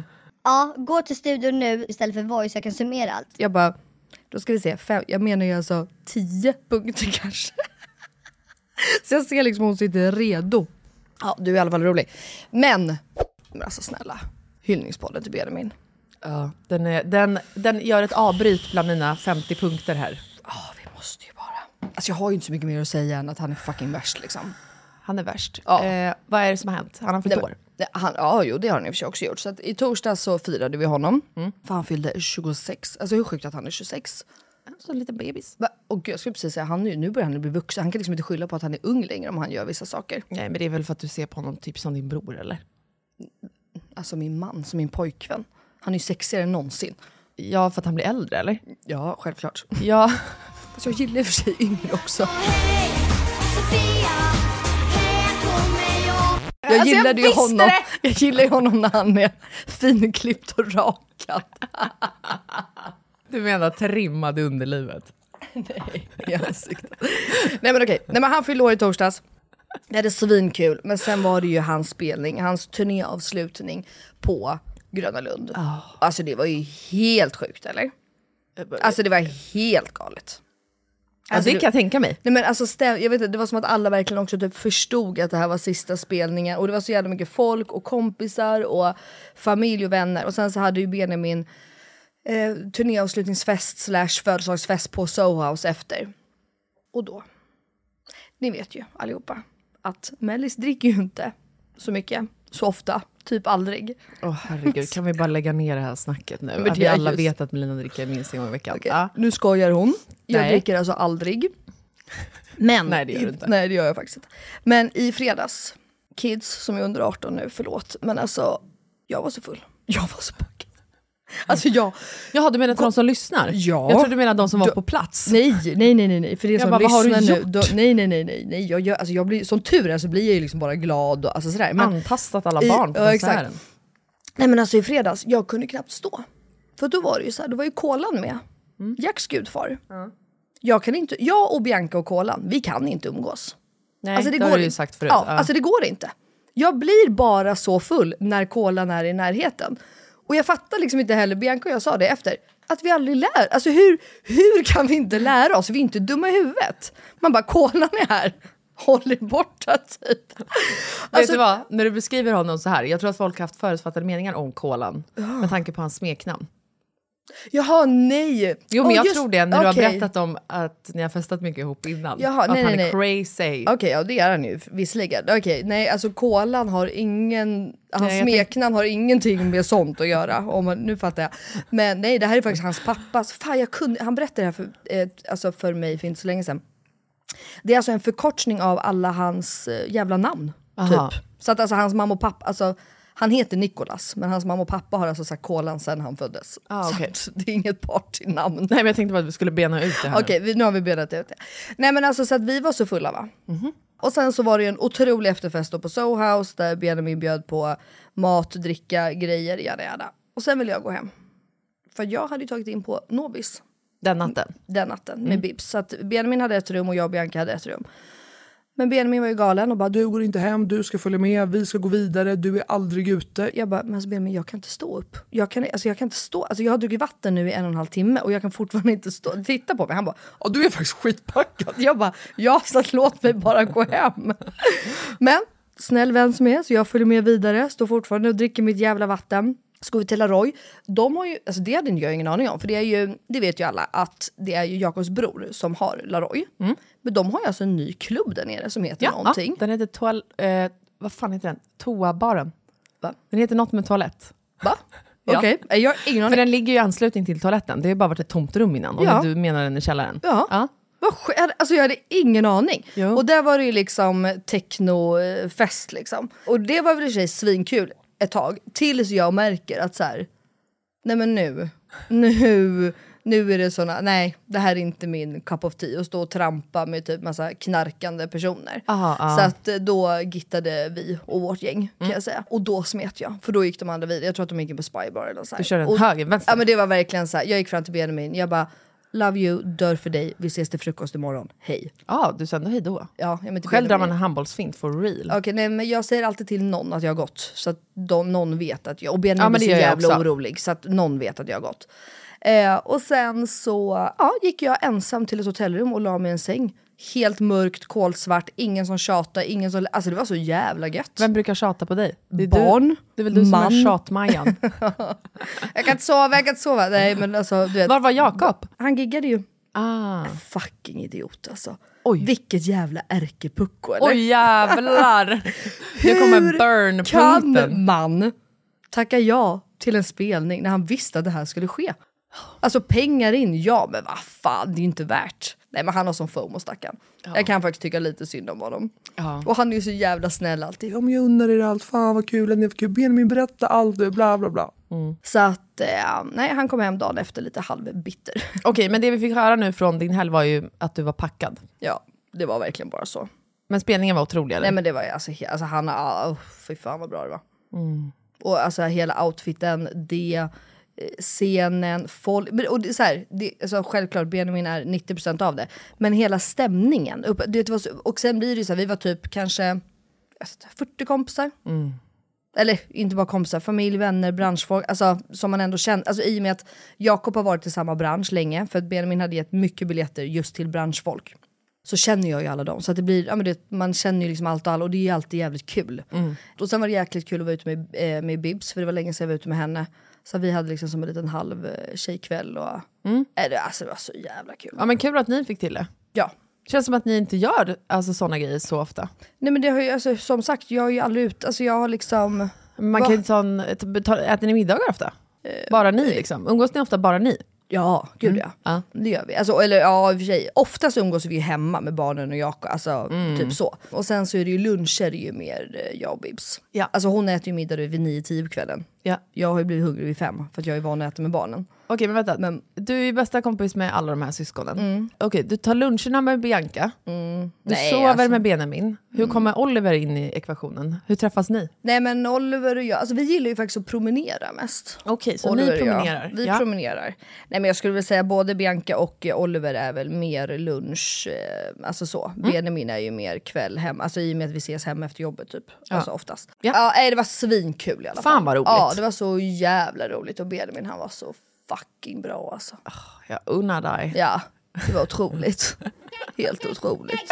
Ja, gå till studion nu istället för voice så jag kan summera allt. jag bara, då ska vi se, fem, jag menar ju alltså 10 punkter kanske. Så jag ser liksom hon sitter redo. Ja du är i alla fall rolig. Men, men alltså snälla, hyllningspodden till Benjamin. Ja, den, är, den, den gör ett avbryt bland mina 50 punkter här. Ja vi måste ju bara. Alltså jag har ju inte så mycket mer att säga än att han är fucking värst liksom. Han är värst. Ja. Eh, vad är det som har hänt? Han har fyllt år. Han, ja, jo, det har han i och för sig också gjort. Så att i torsdag så firade vi honom. För han fyllde 26. Alltså hur sjukt att han är 26. Så en liten bebis. Va? Och jag skulle precis säga, han, nu börjar han bli vuxen. Han kan liksom inte skylla på att han är ung längre om han gör vissa saker. Nej men det är väl för att du ser på honom typ som din bror eller? Alltså min man, som min pojkvän. Han är ju sexigare än någonsin. Ja för att han blir äldre eller? Ja, självklart. Ja. Fast jag gillar i och för sig yngre också. Jag Alltså, jag gillade ju visste honom. det! Jag gillar ju honom när han är finklippt och rakad. Du menar trimmad underlivet? Nej, i ansiktet. Nej men okej, Nej, men han fyllde år i torsdags. Det hade svinkul, men sen var det ju hans spelning, hans turnéavslutning på Gröna Lund. Alltså det var ju helt sjukt eller? Alltså det var helt galet. Ja, det kan jag tänka mig. Nej men alltså jag vet inte, det var som att alla verkligen också typ förstod att det här var sista spelningen och det var så jävla mycket folk och kompisar och familj och vänner och sen så hade ju Benjamin eh, turnéavslutningsfest slash födelsedagsfest på Soho House efter. Och då, ni vet ju allihopa att Mellis dricker ju inte så mycket, så ofta, typ aldrig. Åh herregud, kan vi bara lägga ner det här snacket nu? Men att vi alla just- vet att Melina dricker minst en gång i veckan. Okej, Ja. Nu skojar hon. Jag Nej. dricker alltså aldrig. Men, Nej, det gör du inte. Nej det gör jag faktiskt inte. Men i fredags, kids som är under 18 nu, förlåt. Men alltså, jag var så full. Jag var så packad. Alltså jag, Jaha, du menar till de som lyssnar? Ja. Jag trodde du menade de som var på plats. nej, nej, nej, nej. För er Jag som bara, vad har du nu. gjort? Då, nej, nej, nej, nej, nej. Jag, gör, alltså jag blir, som tur är så blir jag ju liksom bara glad och alltså sådär. Men, Antastat alla I- barn på ja, exakt. konserten. Nej men alltså i fredags, jag kunde knappt stå. För då var det ju så här, då var ju kolan med. Mm. Jacks gudfar. Jag, kan inte, jag och Bianca och kolan, vi kan inte umgås. Nej, alltså, det har går du ju sagt förut. Ja, Ja. Alltså det går inte. Jag blir bara så full när kolan är i närheten. Och jag fattar liksom inte heller, Bianca och jag sa det efter, att vi aldrig lär. Alltså hur, hur kan vi inte lära oss? Vi är inte dumma i huvudet. Man bara, kolan är här. Håll er borta typ. Vet Alltså- du vad, när du beskriver honom så här, jag tror att folk har haft förutfattade meningar om Kolan med tanke på hans smeknamn. Jaha, nej. Jo men Åh, jag just- tror det när du har berättat om att ni har festat mycket ihop innan. Jaha, att nej, han nej, är crazy. Okej, ja det är han ju visserligen. Okej, nej alltså kolan har ingen, hans Nej, smeknamn har ingenting med sånt att göra. Om man, nu fattar jag. Men nej, det här är faktiskt hans pappas. Fan, jag kunde, han berättade det här för, eh, alltså för mig för inte så länge sedan. Det är alltså en förkortning av alla hans eh, jävla namn. Aha. Typ. Så att alltså hans mamma och pappa, alltså han heter Nikolas men hans mamma och pappa har alltså sagt kolan sen han föddes. Ah, Så okej. att det är inget partynamn. Nej men jag tänkte bara att vi skulle bena ut det här. Okej, vi- nu har vi benat ut det. Nej men alltså så att vi var så fulla va. Mhm. Och sen så var det ju en otrolig efterfest då på Soho House där Benjamin bjöd på mat, dricka, grejer, jada jada. Och sen ville jag gå hem. För jag hade ju tagit in på Nobis Den natten. den natten Mm. med Bibs. Så att Benjamin hade ett rum och jag och Bianca hade ett rum. Men Benjamin var ju galen och bara du går inte hem, du ska följa med, vi ska gå vidare, du är aldrig ute. Jag bara, men alltså Benjamin jag kan inte stå upp. Jag kan, alltså, jag kan inte stå, alltså jag har druckit vatten nu i en och en halv timme och jag kan fortfarande inte stå. Titta på mig, han bara, Ja, du är faktiskt skitpackad. jag bara, ja så låt mig bara gå hem. Men snäll vän som är, så jag följer med vidare, står fortfarande och dricker mitt jävla vatten. Så går vi till Laroy. De har ju, alltså det hade jag ingen aning om, för det är ju, det vet ju alla att det är ju Jakobs bror som har Laroy. Men de har ju alltså en ny klubb där nere som heter någonting. Ja, den heter toal... Eh, vad fan heter den? Toabaren. Va? Den heter något med toalett. Va? Ja. Okej, okay. jag har ingen För aning. den ligger ju i anslutning till toaletten. Det har ju bara varit ett tomt rum innan. Om Ja. du menar den i källaren. Ja. ja. Alltså jag hade ingen aning. Jo. Och där var det ju liksom technofest liksom. Och det var väl i och för sig svinkul ett tag. Tills jag märker att så här, nej men nu, nu, nu är det såna, nej det här är inte min cup of tea. Och stå och trampa med typ massa knarkande personer. Aha, aha. Så att eh, då gittade vi och vårt gäng kan Mm. jag säga. Och då smet jag. För då gick de andra vidare. Jag tror att de gick in på Spybar eller så här. Du körde en och, höger, vänster? Ja men det var verkligen så här. jag gick fram till Benjamin, jag bara Love you, dör för dig, vi ses till frukost imorgon, hej. Ja, du sa ändå hej då. Ja, jag menar, Själv drar man en handbollsfint for real. Okej, nej men jag säger alltid till någon att jag har gått. Så att de, någon vet att jag... Och Benjamin Ja, men är det så gör jag jävla också. orolig så att någon vet att jag har gått. Eh, och sen så ja, gick jag ensam till ett hotellrum och la mig i en säng. Helt mörkt, kolsvart, ingen som tjatade, ingen som... Alltså det var så jävla gött. Vem brukar tjata på dig? Det är Barn, Du, det är väl du som man. är tjatmajan? Jag kan inte sova, jag kan inte sova. Nej men alltså du vet. Var var Jakob? Han giggade ju. Ah. Fucking idiot alltså. Oj. Vilket jävla ärkepucko eller? Oj jävlar! Nu kommer burn-punkten. kan man tacka ja till en spelning när han visste att det här skulle ske? Alltså pengar in, ja men vad fan det är ju inte värt. Nej men han har som fomo stackarn. Jag kan faktiskt tycka lite synd om honom. Ja. Och han är ju så jävla snäll alltid. Ja, men jag undrar er allt, fan vad kul, ni är för kul. Benjamin berätta allt, bla bla bla. Så att, eh, nej han kom hem dagen efter lite halvbitter. Okej, men det vi fick höra nu från din helg var ju att du var packad. ja, det var verkligen bara så. Men spelningen var otrolig eller? Nej men det var ju alltså, alltså han, oh, fy fan vad bra det var. Och alltså hela outfiten, det, scenen, folk, och det, så här, det, alltså, självklart Benjamin är 90% av det. Men hela stämningen, upp, det var så, och sen blir det så här, vi var typ kanske jag vet inte, 40 kompisar. Eller inte bara kompisar, familj, vänner, branschfolk, alltså som man ändå känner, alltså i och med att Jakob har varit i samma bransch länge, för att Benjamin hade gett mycket biljetter just till branschfolk. Så känner jag ju alla dem, så att det blir, ja, men det, man känner ju liksom allt och alla och det är ju alltid jävligt kul. Och sen var det jäkligt kul att vara ute med, eh, med Bibs, för det var länge sedan jag var ute med henne. Så vi hade liksom som en liten halv eh, tjejkväll och, äh, det, alltså, det var så jävla kul. Ja men kul att ni fick till det. Ja. Känns som att ni inte gör alltså, såna grejer så ofta. Nej men det har ju, alltså, som sagt, jag har ju aldrig ut, alltså jag har liksom... Man kan ta en, ta, äter ni middagar ofta? bara ni liksom? Umgås ni ofta bara ni? Ja, gud Mm. ja. Ja. Det gör vi. Alltså, eller ja, i och för sig. Oftast umgås vi ju hemma med barnen och Jakob. Alltså, Mm. typ så. Och sen så är det ju luncher är ju mer eh, jag och Bibs. Ja. Alltså hon äter ju middag vid 9-10 på kvällen. Ja. Jag har ju blivit hungrig vid fem för att jag är van att äta med barnen. Okej men vänta, Men- du är ju bästa kompis med alla de här syskonen. Mm. Okej, du tar luncherna med Bianca, du Nej, sover alltså. med Benjamin. Hur kommer Oliver in i ekvationen? Hur träffas ni? Nej men Oliver och jag, alltså vi gillar ju faktiskt att promenera mest. Okej, så Oliver ni promenerar? Vi ja. promenerar. Nej men jag skulle väl säga både Bianca och Oliver är väl mer lunch, eh, alltså så. Mm. Benjamin är ju mer kväll hem, alltså i och med att vi ses hem efter jobbet typ. Alltså oftast. Ja. Ja, nej, det var svinkul i alla fall. Fan, vad roligt. Ja det var så jävla roligt och Benjamin han var så fucking bra alltså. Jag unnar dig. Ja, det var otroligt. Helt otroligt.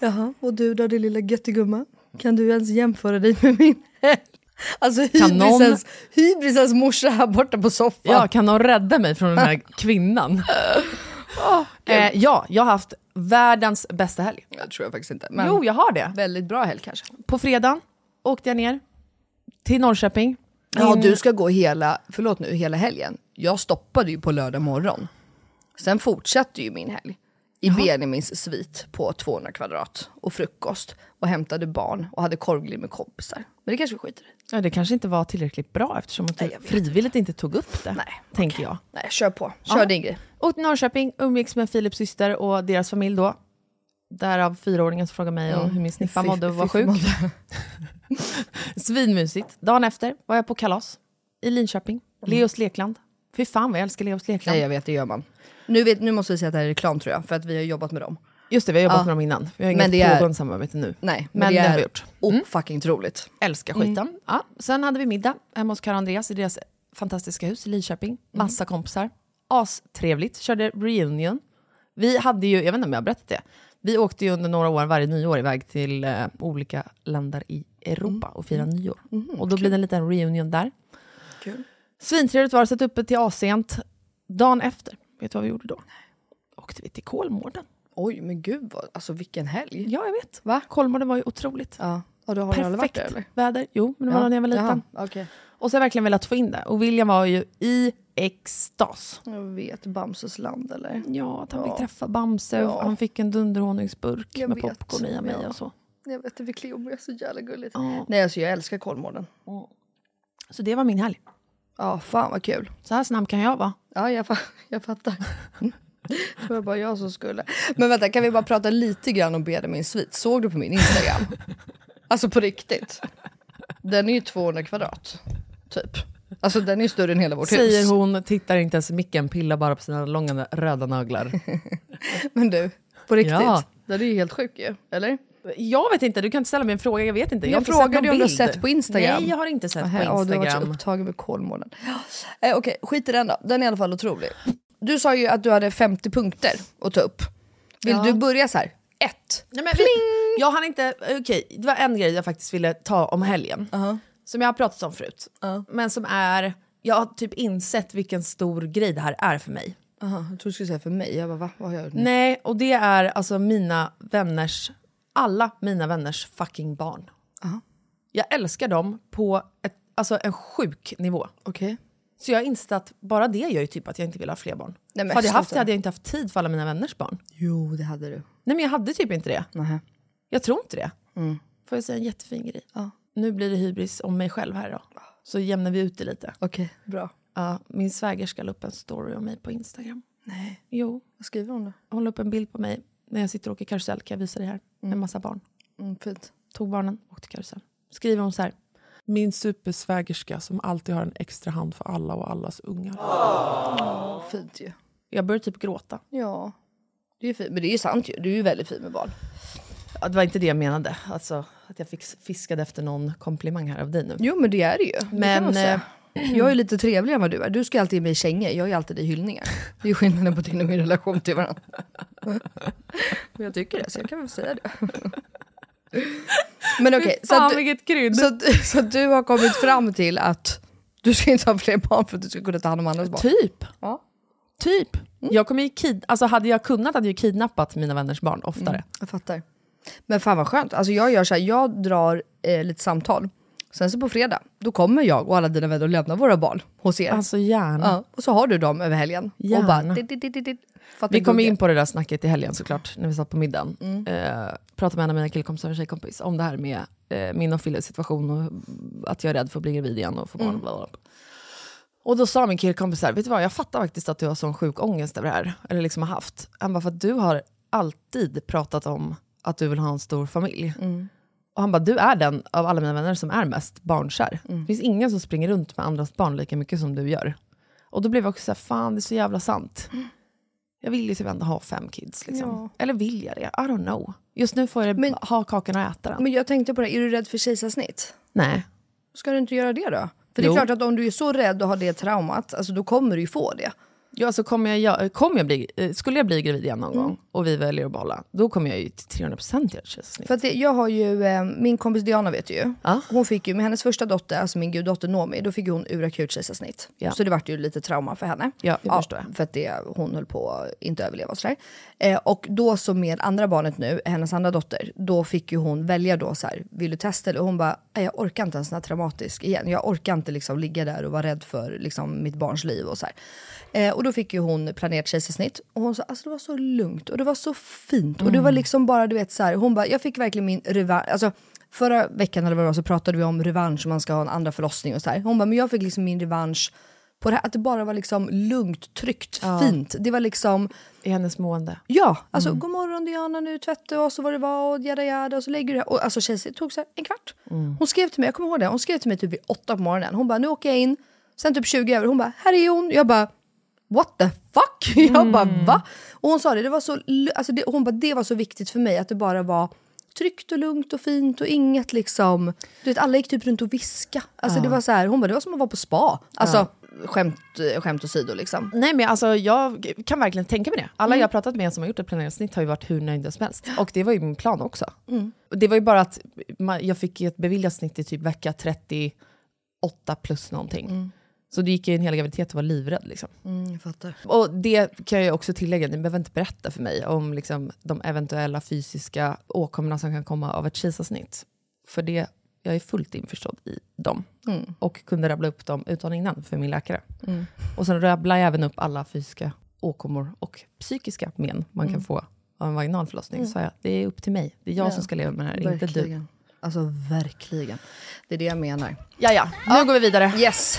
Jaha, och du då din lilla göttegumma? Kan du ens jämföra dig med min helg? Alltså Kan någon- hybrisens, hybrisens morsa här borta på soffan. Ja, kan någon rädda mig från den här kvinnan? Eh, ja, jag har haft världens bästa helg. Jag tror jag faktiskt inte. Men Jo, jag har det. väldigt bra helg kanske. På fredag åkte jag ner till Norrköping. Ja, du ska gå hela, förlåt nu, hela helgen. Jag stoppade ju på lördag morgon. Sen fortsatte ju min helg. I Benjamins svit på 200 kvadrat och frukost och hämtade barn och hade korvgrill med kompisar. Men det kanske skiter i. Ja, det kanske inte var tillräckligt bra eftersom Nej, du vet. frivilligt inte tog upp det. Nej, tänker jag. Nej, kör på. Kör Ja. din grej. Till Norrköping, umgicks med Philips syster och deras familj då. Därav fyraåringen som frågade mig om hur min snippa mådde och var sjuk. Svinmysigt. Dagen efter var jag på kalas i Linköping. Leos lekland. Fy fan vad jag älskar Leos lekland. Nej jag vet, det gör man. Nu, vet, nu måste vi säga att det här är reklam tror jag, för att vi har jobbat med dem. Just det, vi har jobbat Ja. med dem innan. Vi har inget pågående samarbete nu. Nej, men, Men det det har vi gjort. Mm. fucking troligt. Älskar skiten. Ja. Sen hade vi middag hemma hos Karin och Andreas i deras fantastiska hus i Linköping. Massa kompisar. Astrevligt. Körde reunion. Vi hade ju, jag vet inte om jag har berättat det, vi åkte ju under några år varje nyår iväg till eh, olika länder i Europa och firade nyår. och då blir det en liten reunion där. Kul. Svintrevligt var det, satt uppe till asent. Dagen efter, vet du vad vi gjorde då? Åkte vi till Kolmården. Oj men gud, vad, alltså vilken helg. Ja, jag vet. Va? Kolmården var ju otroligt. Ja, och då har aldrig varit Perfekt där eller? väder. Jo, men det var när jag var liten. Jaha, okej. Och så har jag verkligen velat få in det. Och William var ju i extas. Jag vet, Bamses land eller? Ja, att han Ja. fick träffa Bamse. Ja. Han fick en dunderhonungsburk Jag med vet. popcorn i av mig Ja. och så. Jag vet, det fick Cleo är så jävla gulligt. Ja. Nej alltså jag älskar Kolmården. Så det var min helg. Ja, fan vad kul. Så här snabb kan jag vara. Ja, jag, fa- jag fattar. Det var bara jag som skulle. Men vänta, kan vi bara prata lite grann om Benjamins svit? Såg du på min Instagram? Alltså på riktigt. Den är ju 200 kvadrat, typ. Alltså den är ju större än hela vårt Säger hus. hon, tittar inte ens i micken, pillar bara på sina långa röda naglar. Men du, på riktigt. Ja. Den är ju helt sjuk ju, eller? jag vet inte, du kan inte ställa mig en fråga, jag vet inte. Jag inte frågade om du har sett på Instagram. Nej, jag har inte sett Nähä, på ja, du har varit så Instagram. upptagen med Kolmården. Eh, Okej, skit i den då. Den är i alla fall otrolig. Du sa ju att du hade 50 punkter att ta upp. Vill Ja. du börja så här? Ett. Nej, men vi, jag hann inte, okej, det var en grej jag faktiskt ville ta om helgen. Som jag har pratat om förut. Men som är, jag har typ insett vilken stor grej det här är för mig. Aha, jag trodde du skulle säga för mig. Jag bara, va? Vad har jag gjort nu? Nej, och det är alltså mina vänners, alla mina vänners fucking barn. Jag älskar dem på ett, alltså en sjuk nivå. Okej. Så jag har insett att bara det gör ju typ att jag inte vill ha fler barn. Nej, men hade jag haft det hade jag inte haft tid för alla mina vänners barn. Jo, det hade du. Nej men jag hade typ inte det. Nähä. Jag tror inte det. Får jag säga en jättefin grej? Ja. Nu blir det hybris om mig själv här då. Så jämnar vi ut det lite. Okej, bra. Ja, min svägerska la upp en story om mig på Instagram. Nej. Jo, Vad skriver hon då? hon la upp en bild på mig när jag sitter och åker karusell. Kan jag visa dig här? Med en massa barn. Mm, fint. Tog barnen, åkte karusell. Skriver hon så här. Min supersvägerska som alltid har en extra hand för alla och allas ungar. Åh, fint ju. Jag börjar typ gråta. Ja. Det är fint. Men det är ju sant ju. Du är ju väldigt fin med barn. Ja, det var inte det jag menade. Alltså att jag fick fiskade efter någon komplimang här av dig nu. Jo men det är det ju. Det Men, säga. eh, Jag är lite trevligare än vad du är. Du ska alltid ge mig kängor, jag ger alltid dig hyllningar. Det är ju skillnaden på din och min relation till varandra. Men jag tycker det, så jag kan väl säga det. Men okej, så, Fan att, så, att, så att du har kommit fram till att du ska inte ha fler barn för att du ska kunna ta hand om andras barn? Typ. Ja. Typ. Jag kommer ju kid- alltså hade jag kunnat hade jag kidnappat mina vänners barn oftare. Jag fattar. Men fan vad skönt. Alltså jag gör så här, jag drar eh, lite samtal. Sen så på fredag, då kommer jag och alla dina vänner att lämna våra barn hos er. Alltså gärna. ja, och så har du dem över helgen. Och Gärna. bara, dit, dit, dit, Vi kom in på det där snacket i helgen såklart, när vi satt på middagen. Mm. Eh, pratade med en av mina killkompisar och tjejkompis om det här med eh, min och Filles situation och att jag är rädd för att bli gravid igen och få barn. Mm. Och, bla bla bla. och då sa min killkompis här, vet du vad, jag fattar faktiskt att du har sån sjuk ångest över det här. Eller liksom har haft. Han bara, för att du har alltid pratat om att du vill ha en stor familj. Mm. Och han bara, du är den av alla mina vänner som är mest barnkär. Mm. Det finns ingen som springer runt med andras barn lika mycket som du gör. Och då blev jag också så här, fan det är så jävla sant. Jag vill ju typ ändå ha fem kids. Liksom. Ja. Eller vill jag det? I don't know. Just nu får jag Men- ha kakan och äta den. Men jag tänkte på det, är du rädd för kejsarsnitt? Nej. Ska du inte göra det då? För det är Jo. klart att om du är så rädd och har det traumat, alltså då kommer du ju få det. Ja, alltså kommer jag, kommer jag bli, eh, skulle jag bli gravid igen någon gång och vi väljer att behålla, då kommer jag ju till 300% göra kejsarsnitt. För att det, jag har ju, eh, min kompis Diana vet du ju. Ja. Hon fick ju, med hennes första dotter, alltså min guddotter Nomi, då fick hon urakut kejsarsnitt. Ja. Så det vart ju lite trauma för henne. Ja, jag. För att det, hon höll på att inte överleva och sådär. Eh, och då så med andra barnet nu, hennes andra dotter, då fick ju hon välja då så här, vill du testa det? Och hon bara, "Nej, jag orkar inte en sån här traumatisk igen. Jag orkar inte liksom ligga där och vara rädd för liksom mitt barns liv och så. Eh, och då fick ju hon planerat kejsarsnitt och hon sa alltså det var så lugnt och det var så fint och det var liksom bara du vet så här, hon bara jag fick verkligen min revansch, alltså förra veckan eller vad det var så pratade vi om revansch, man ska ha en andra förlossning och så här. Hon bara men jag fick liksom min revansch på det här, att det bara var liksom lugnt, tryggt, fint. Det var liksom I hennes mående. Ja, alltså god morgon Diana, nu tvättar oss och vad det var och jada jada och så lägger du det här. Och alltså tjejsen tog så en kvart. Hon skrev till mig, jag kommer ihåg det, hon skrev till mig typ vid åtta på morgonen. Hon bara nu åker jag in, sen typ 20 över, hon bara här är hon. Jag bara what the fuck? Jag bara va? Och hon sa det, det var så, alltså det, hon bara det var så viktigt för mig att det bara var tryggt och lugnt och fint och inget liksom, du vet alla gick typ runt och viska. Alltså det var så här, hon bara det var som att vara på spa. Alltså skämt, skämt åsido liksom. Nej men alltså jag kan verkligen tänka mig det. Alla jag har pratat med som har gjort ett planerat snitt har ju varit hur nöjda som helst. Och det var ju min plan också. Och Det var ju bara att man, jag fick ett beviljat snitt i typ vecka 38 plus någonting. Så det gick ju en hel graviditet och var livrädd. Liksom. Mm, jag fattar. Och det kan jag också tillägga, ni behöver inte berätta för mig om liksom, de eventuella fysiska åkommorna som kan komma av ett kejsarsnitt. För det, jag är fullt införstådd i dem. Och kunde rabbla upp dem utan innan för min läkare. Och sen rabblar jag även upp alla fysiska åkommor och psykiska men man kan få av en vaginal förlossning. Så jag, det är upp till mig. Det är jag som ska leva med det här, inte du. Verkligen. Alltså verkligen. Det är det jag menar. Ja, ja. Nu går vi vidare. Yes!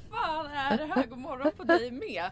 Är det här? God morgon på dig med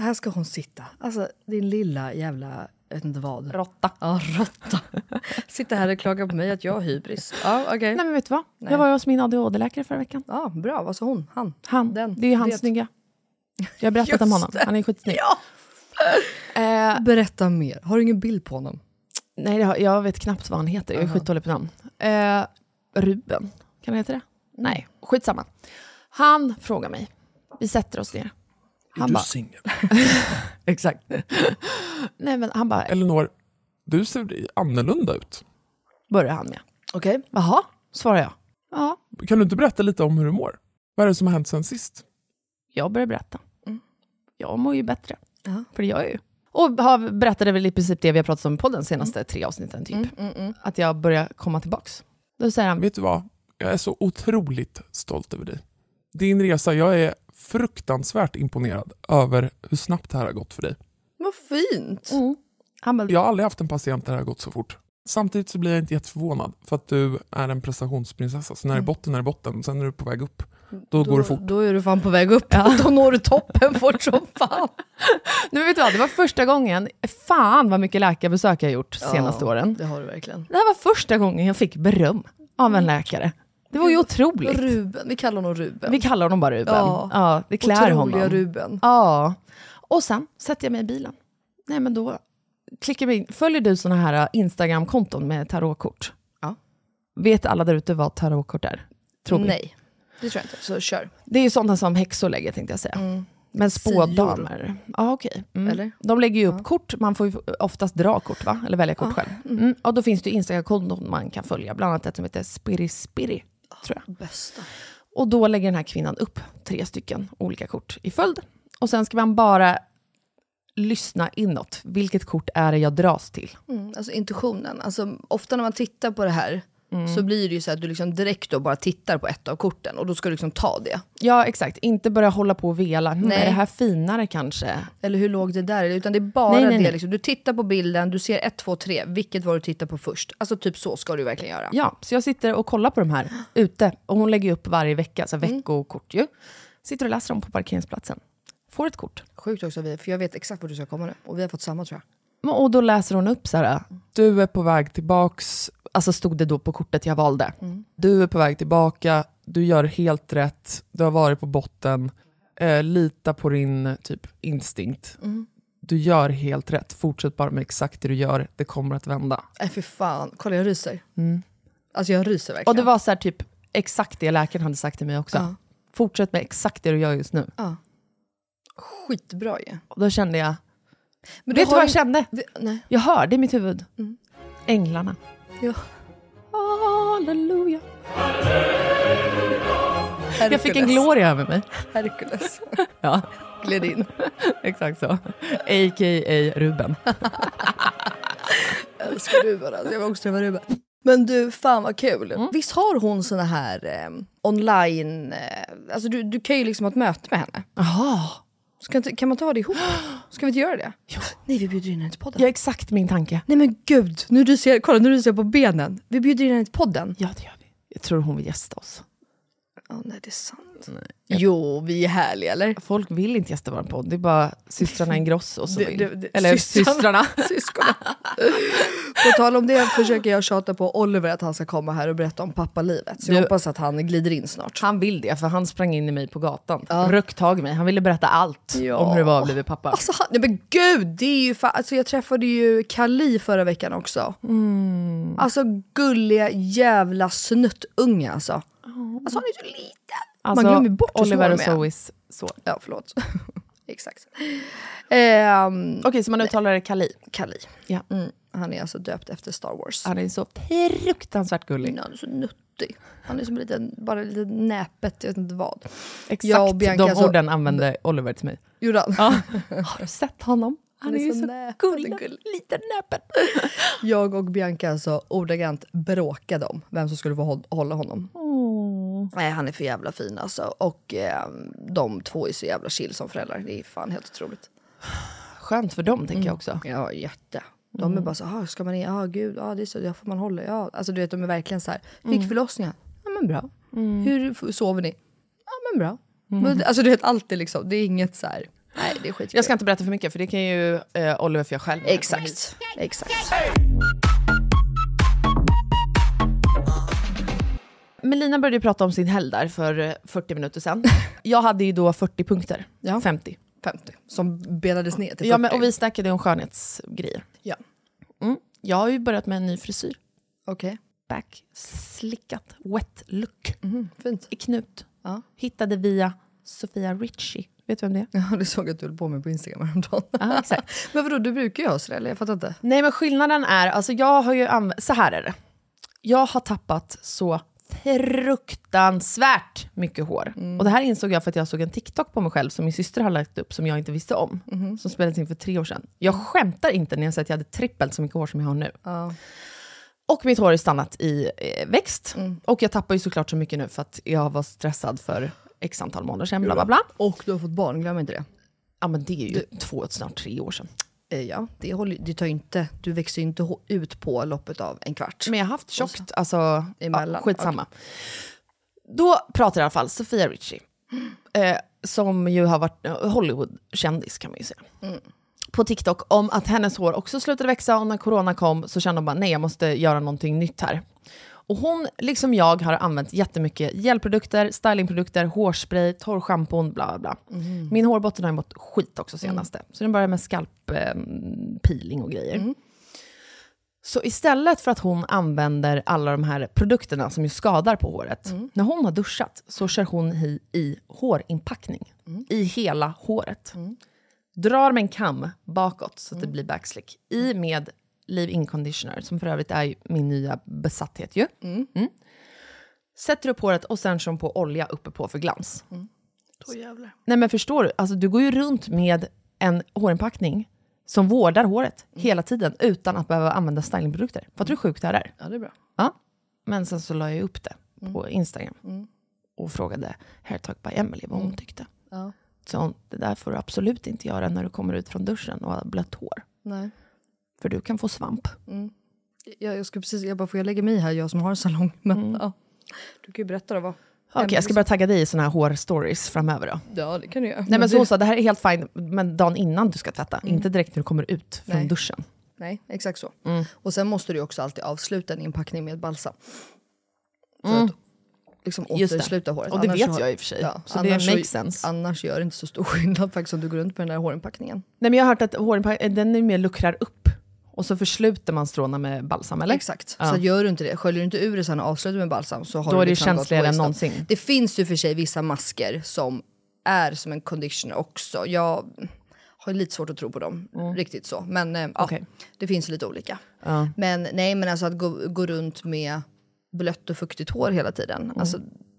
Här ska hon sitta. Alltså din lilla jävla, jag vet inte vad. Råtta. Ja, råtta. Sitter här och klagar på mig att jag har hybris. Ja, okej. Nej men vet du vad? Nej. Jag var hos min ADHD-läkare förra veckan. Ja, bra. Vad sa hon? Han? Han. Den. Det är ju han Det. snygga. Jag har berättat om honom. Han är skitsnygg. Ja. Eh, Berätta mer. Har du ingen bild på honom? nej, har- jag vet knappt vad han heter. Jag är Aha. skitdålig på namn. Eh, Ruben. Kan han heta det? Nej, skitsamma. Han frågar mig. Vi sätter oss ner. Är Han du bara, singel? exakt. Nej men han bara, Elinor, du ser annorlunda ut. börjar han med. Okej. Jaha, svarar jag. Ja, Kan du inte berätta lite om hur du mår? Vad är det som har hänt sen sist? jag börjar berätta. Jag mår ju bättre. Ja. För det gör jag ju. Och har, berättade väl i princip det vi har pratat om i podden senaste tre avsnitten typ. Att jag börjar komma tillbaks. Då säger han, Vet du vad? Jag är så otroligt stolt över dig. Din resa, jag är fruktansvärt imponerad över hur snabbt det här har gått för dig. Vad fint. bara, Jag har aldrig haft en patient där det har gått så fort. Samtidigt så blir jag inte jätteförvånad för att du är en prestationsprinsessa. Så när det är botten är det botten, sen är du på väg upp. Då, går det fort. Då är du fan på väg upp. Då når du toppen fort som fan. nu vet du vad, det var första gången, fan vad mycket läkarbesök jag har gjort senaste åren. Det har du verkligen. Det här var första gången jag fick beröm av en läkare. Det var ju otroligt. Ruben, vi kallar honom Ruben. Vi kallar honom bara Ruben. Ja. Ja, vi klär Otroliga honom. Ruben. Ja. Och sen sätter jag mig i bilen. Nej men då klickar vi in. Följer du såna här äh, Instagram-konton med tarotkort? Ja. Vet alla där ute vad tarotkort är? Tror vi. Nej, det tror jag inte. Så kör. Det är ju sådana som häxor lägger tänkte jag säga. Men spådamer, ja okej. Mm. Eller? De lägger ju upp kort, man får ju oftast dra kort va? Eller välja kort själv. Mm. Och då finns det ju Instagram-konton man kan följa, bland annat ett som heter Spiri Spiri, tror jag. Bästa. Och då lägger den här kvinnan upp tre stycken olika kort i följd. Och sen ska man bara lyssna inåt. Vilket kort är det jag dras till? Mm, alltså intuitionen. Alltså, ofta när man tittar på det här Mm. så blir det ju så att du liksom direkt då bara tittar på ett av korten och då ska du liksom ta det. Ja, exakt. Inte börja hålla på och vela. Hmm, Nej. är det här finare kanske? Eller hur låg det där? Utan det är bara Nej, nej, det. nej. Liksom. Du tittar på bilden, du ser ett, två, tre. Vilket var du tittar på först? Alltså typ så ska du verkligen göra. Ja, så jag sitter och kollar på de här ute. Och hon lägger upp varje vecka, så veckokort ju. Sitter och läser dem på parkeringsplatsen. Får ett kort. Sjukt också, vi- för jag vet exakt vart du ska komma nu. Och vi har fått samma tror jag. Och då läser hon upp så här. Du är på väg tillbaks. Alltså stod det då på kortet jag valde. Du är på väg tillbaka. Du gör helt rätt. Du har varit på botten. Eh, lita på din typ instinkt. Du gör helt rätt. Fortsätt bara med exakt det du gör. Det kommer att vända. Nej fy fan, kolla jag ryser. Alltså jag ryser verkligen. Och det var så här typ exakt det läkaren hade sagt till mig också. Ja. Fortsätt med exakt det du gör just nu. skitbra ju. Och då kände jag, Men vet du vad jag en- kände? Det- Nej. Jag hörde i mitt huvud. Änglarna. Ja. Halleluja. Jag fick en gloria över mig. Hercules. Ja, Gled in. exakt så. A.k.a. Ruben. Jag älskar Ruben alltså. Jag vill också träffa Ruben. Men du, fan vad kul. Visst har hon såna här eh, online... Eh, alltså du, du kan ju liksom ha ett möte med henne. Jaha. Inte, kan man ta det ihop? Ska vi inte göra det? Nej, vi bjuder in henne till podden. Ja, exakt min tanke. Nej men gud, nu du ser, kolla nu du ser på benen. Vi bjuder in henne till podden. Ja, det gör vi. Jag tror hon vill gästa oss. Ja, nej det är sant. Jo, vi är härliga eller? Folk vill inte gästa vår podd. Det är bara systrarna Ingrosso som vill. det- det- Eller systrarna. systrarna. På tal om det försöker jag tjata på Oliver att han ska komma här och berätta om pappalivet. Så jag Du- hoppas att han glider in snart. Han vill det, för han sprang in i mig på gatan. Rökt tag i mig. Han ville berätta allt Ja. om hur det var att bli pappa. Alltså, han, nej men gud, det är ju fa- alltså, jag träffade ju Kali förra veckan också. Mm. Alltså gulliga jävla snuttunge alltså. Alltså han är så liten. Alltså, Man glömmer bort hur Oliver och. Zoes son. Ja, förlåt. Exakt. Ehm, Okej, så man uttalar det Kali. Kali. Ja. Mm, han är alltså döpt efter Star Wars. Han är så fruktansvärt gullig. Han är så nuttig. Han är som en liten, bara lite näpet, jag vet inte vad. Exakt Jag och Bianca de så- orden använde Oliver till mig. Gjorde han? Ja. Har du sett honom? Han, är, ju så, näpen, gullig. gullig. Liten näpen. Jag och Bianca alltså ordagrant bråkade om vem som skulle få hå- hålla honom. Nej, han är för jävla fin alltså. Och eh, de två är så jävla chill som föräldrar. Det är fan helt otroligt. Skönt för dem, tänker jag också. Ja, jätte. De Mm. är bara så här, ska man in? Ja gud, ja det är så, ja, får man hålla? Ja. Alltså du vet de är verkligen så här, Mm. fick förlossningen? Ja men bra. Hur f- sover ni? Ja men bra. Men, alltså du vet alltid liksom, det är inget så här, nej det är skitkul. Mm. Jag ska inte berätta för mycket för det kan ju eh, Oliver få göra själv. Exakt, exakt. Melina började ju prata om sin helg där för eh, 40 minuter sedan. Jag hade ju då 40 punkter. Ja. 50. 50, som benades ner till 40. Ja, men, och vi snackade om skönhetsgrejer. Ja. Mm. Jag har ju börjat med en ny frisyr. Okej, Back slickat wet look Mhm, fint. i knut. Ja. Hittade via Sofia Richie. Vet du vem det är? Ja, det såg att du höll på med på Instagram häromdagen. Ja, exakt. men vadå, du brukar ju ha sådär, eller jag fattar inte. Nej men skillnaden är, alltså jag har ju använt, så här är det. Jag har tappat så fruktansvärt mycket hår. Och det här insåg jag för att jag såg en TikTok på mig själv som min syster har lagt upp som jag inte visste om. Som spelades in för tre år sedan. Jag skämtar inte när jag säger att jag hade trippelt så mycket hår som jag har nu. Ja. Och mitt hår har stannat i eh, växt. Och jag tappar ju såklart så mycket nu för att jag var stressad för x antal månader sedan. Bla, bla, bla. Och du har fått barn, glöm inte det. Ja men det är ju två, snart tre år sedan. Eh, Ja, det, håller, det tar inte, du växer ju inte ut på loppet av en kvart. Men jag har haft tjockt, alltså Emellan, ja, skitsamma. Då pratar i alla fall Sofia Richie, eh, som ju har varit eh, Hollywood-kändis kan man ju säga. På TikTok om att hennes hår också slutade växa och när corona kom så kände hon bara nej jag måste göra någonting nytt här. Och hon, liksom jag, har använt jättemycket gelprodukter, stylingprodukter, hårspray, torrschampon, bla bla bla. Min hårbotten har ju mått skit också senaste. Så den började med skalppeeling eh, peeling och grejer. Så istället för att hon använder alla de här produkterna som ju skadar på håret, när hon har duschat så kör hon i, i hårinpackning i hela håret. Drar med en kam bakåt så att det blir backslick. I med leave-in conditioner, som för övrigt är min nya besatthet ju. Mm. Sätter upp håret och sen hon på olja uppe på för glans. Då jävlar. Nej men förstår du, alltså, du går ju runt med en hårinpackning som vårdar håret hela tiden utan att behöva använda stylingprodukter. Fattar du hur sjukt det här är? Ja, det är bra. Ja. Men sen så la jag upp det på Instagram och frågade Hairtalk by Emily vad hon tyckte. Ja. Så hon, det där får du absolut inte göra när du kommer ut från duschen och har blött hår. Nej. För du kan få svamp. Jag, jag ska precis, jag bara får jag lägga mig här, jag som har en salong. Men, ja. Du kan ju berätta då vad. Okej, jag ska börja tagga dig i såna här hårstories framöver då. Ja, det kan du göra. Nej men så det, sa, det här är helt fine, men dagen innan du ska tvätta. Inte direkt när du kommer ut från Nej. duschen. Nej, exakt så. Mm. Och sen måste du också alltid avsluta en inpackning med balsam. För att liksom Mm. Just det. återsluta håret. Och det Annars vet så- jag i och för sig. Ja, Så det makes sense. Annars gör det inte så stor skillnad faktiskt om du går runt med den där hårinpackningen. Nej men jag har hört att hårinpackningen, den är mer luckrar upp. Och så försluter man stråna med balsam, eller? Exakt. Ja. Så gör du inte det, sköljer du inte ur det sen och avslutar med balsam så har Då du är det liksom känsligare än någonsin. Det finns ju för sig vissa masker som är som en conditioner också. Jag har lite svårt att tro på dem, riktigt så. Men eh, Mm. Okej. ja, det finns lite olika. Ja. Men nej, men alltså att gå, gå runt med blött och fuktigt hår hela tiden. Mm. Alltså,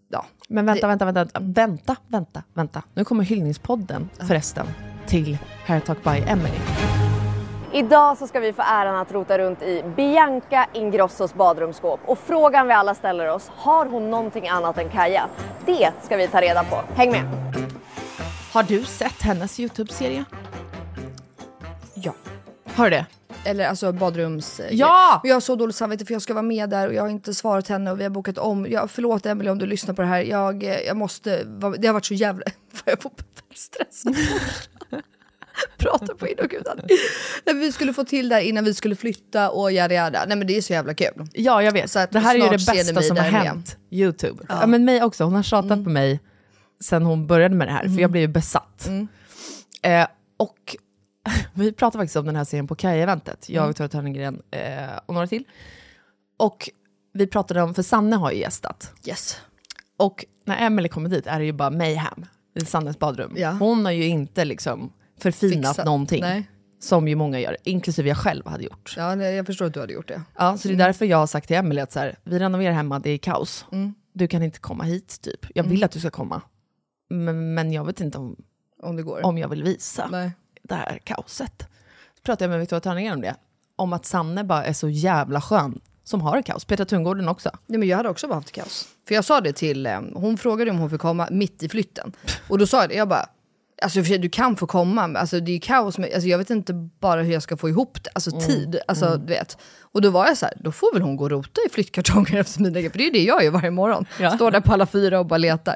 ja. Men vänta, vänta, vänta, vänta, vänta, vänta. Nu kommer hyllningspodden förresten till Hairtalk by Emily. Idag så ska vi få äran att rota runt i Bianca Ingrossos badrumsskåp. Och frågan vi alla ställer oss, har hon någonting annat än Kaja? Det ska vi ta reda på. Häng med! Har du sett hennes YouTube-serie? Ja. Har du det? Eller alltså badrums... Ja! Jag har så dåligt samvete för jag ska vara med där och jag har inte svarat henne och vi har bokat om. Jag, förlåt Emelie om du lyssnar på det här. Jag, eh, jag måste... Det har varit så jävla... Jag får stress. Pratar på inåkutan. Nej, Vi skulle få till det här innan vi skulle flytta och jada jada. Nej men det är så jävla kul. Ja, jag vet. Så att det här är ju det bästa som har hänt YouTube. Ja. men mig också. Hon har tjatat på mig sen hon började med det här, för jag blev ju besatt. Eh, och vi pratade faktiskt om den här serien på Kaj-eventet, jag, Victoria Törnegren eh, och några till. Och vi pratade om, för Sanne har ju gästat. Yes. Och när Emily kommer dit är det ju bara mayhem i Sannes badrum. Ja. Hon har ju inte liksom förfinat Fixat. någonting. Nej. Som ju många gör, inklusive jag själv hade gjort. Ja, jag förstår att du hade gjort det. Ja, så det är därför jag har sagt till Emelie att så här, vi renoverar hemma, det är kaos. Du kan inte komma hit typ. Jag vill att du ska komma. Men, men jag vet inte om, Om det går. om jag vill visa Nej. det här kaoset. Så pratade jag med Victoria Törninger om det. Om att Sanne bara är så jävla skön som har kaos. Petra Tungården också. Nej, men jag hade också bara haft kaos. För jag sa det till, eh, hon frågade om hon fick komma mitt i flytten. Och då sa jag det, jag bara, Alltså du kan få komma, men alltså, det är ju kaos. Med, alltså, jag vet inte bara hur jag ska få ihop det, alltså tid. Alltså, du vet. Och då var jag så här, då får väl hon gå och rota i flyttkartonger efter mina grejer, för det är ju det jag gör varje morgon. Står där på alla fyra och bara letar.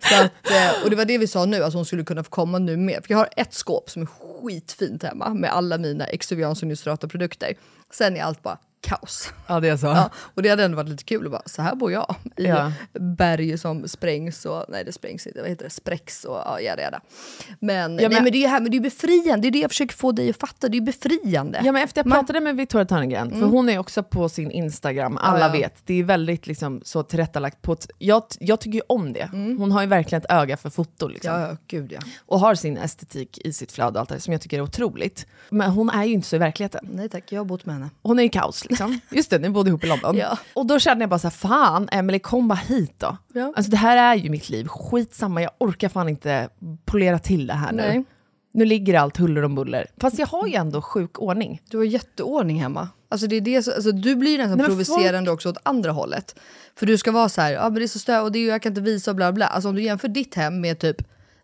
Så att, eh, och det var det vi sa nu, att hon skulle kunna få komma nu med. För jag har ett skåp som är skitfint hemma med alla mina Exuvians och Nystrata-produkter. Sen är allt bara kaos. Ja, det är så. Ja, och det hade ändå varit lite kul att bara, så här bor jag. I Ja. berg som sprängs och, nej det sprängs inte, vad heter det, spräcks och ja, jada, jada. Men, Ja, nej, men- men det är ju här, men det är befriande, det är det jag försöker få dig att fatta, det är ju befriande. Ja men efter jag Man- pratade med Victoria Törngren, för Mm. hon är också på sin Instagram, alla Ja, vet, det är väldigt liksom så tillrättalagt på ett, jag, jag tycker ju om det. Hon har ju verkligen ett öga för foto liksom. Mm. Ja, ja, gud ja. Och har sin estetik i sitt flöde och allt det som jag tycker är otroligt. Men hon är ju inte så i verkligheten. Nej tack, jag har bott med henne. Hon är ju kaos liksom. Just det, ni bodde ihop i London. Ja. Och då kände jag bara så här, fan Emily kom bara hit då. Ja. Alltså det här är ju mitt liv, skitsamma, jag orkar fan inte polera till det här nu. Nej. Nu ligger allt huller om buller. Fast jag har ju ändå sjuk ordning. Du har jätteordning hemma. Alltså det är det, så- alltså du blir nästan Nej, provocerande också åt andra hållet. För du ska vara så här, ja men det är så stö och det är, jag kan inte visa och bla bla. Alltså om du jämför ditt hem med typ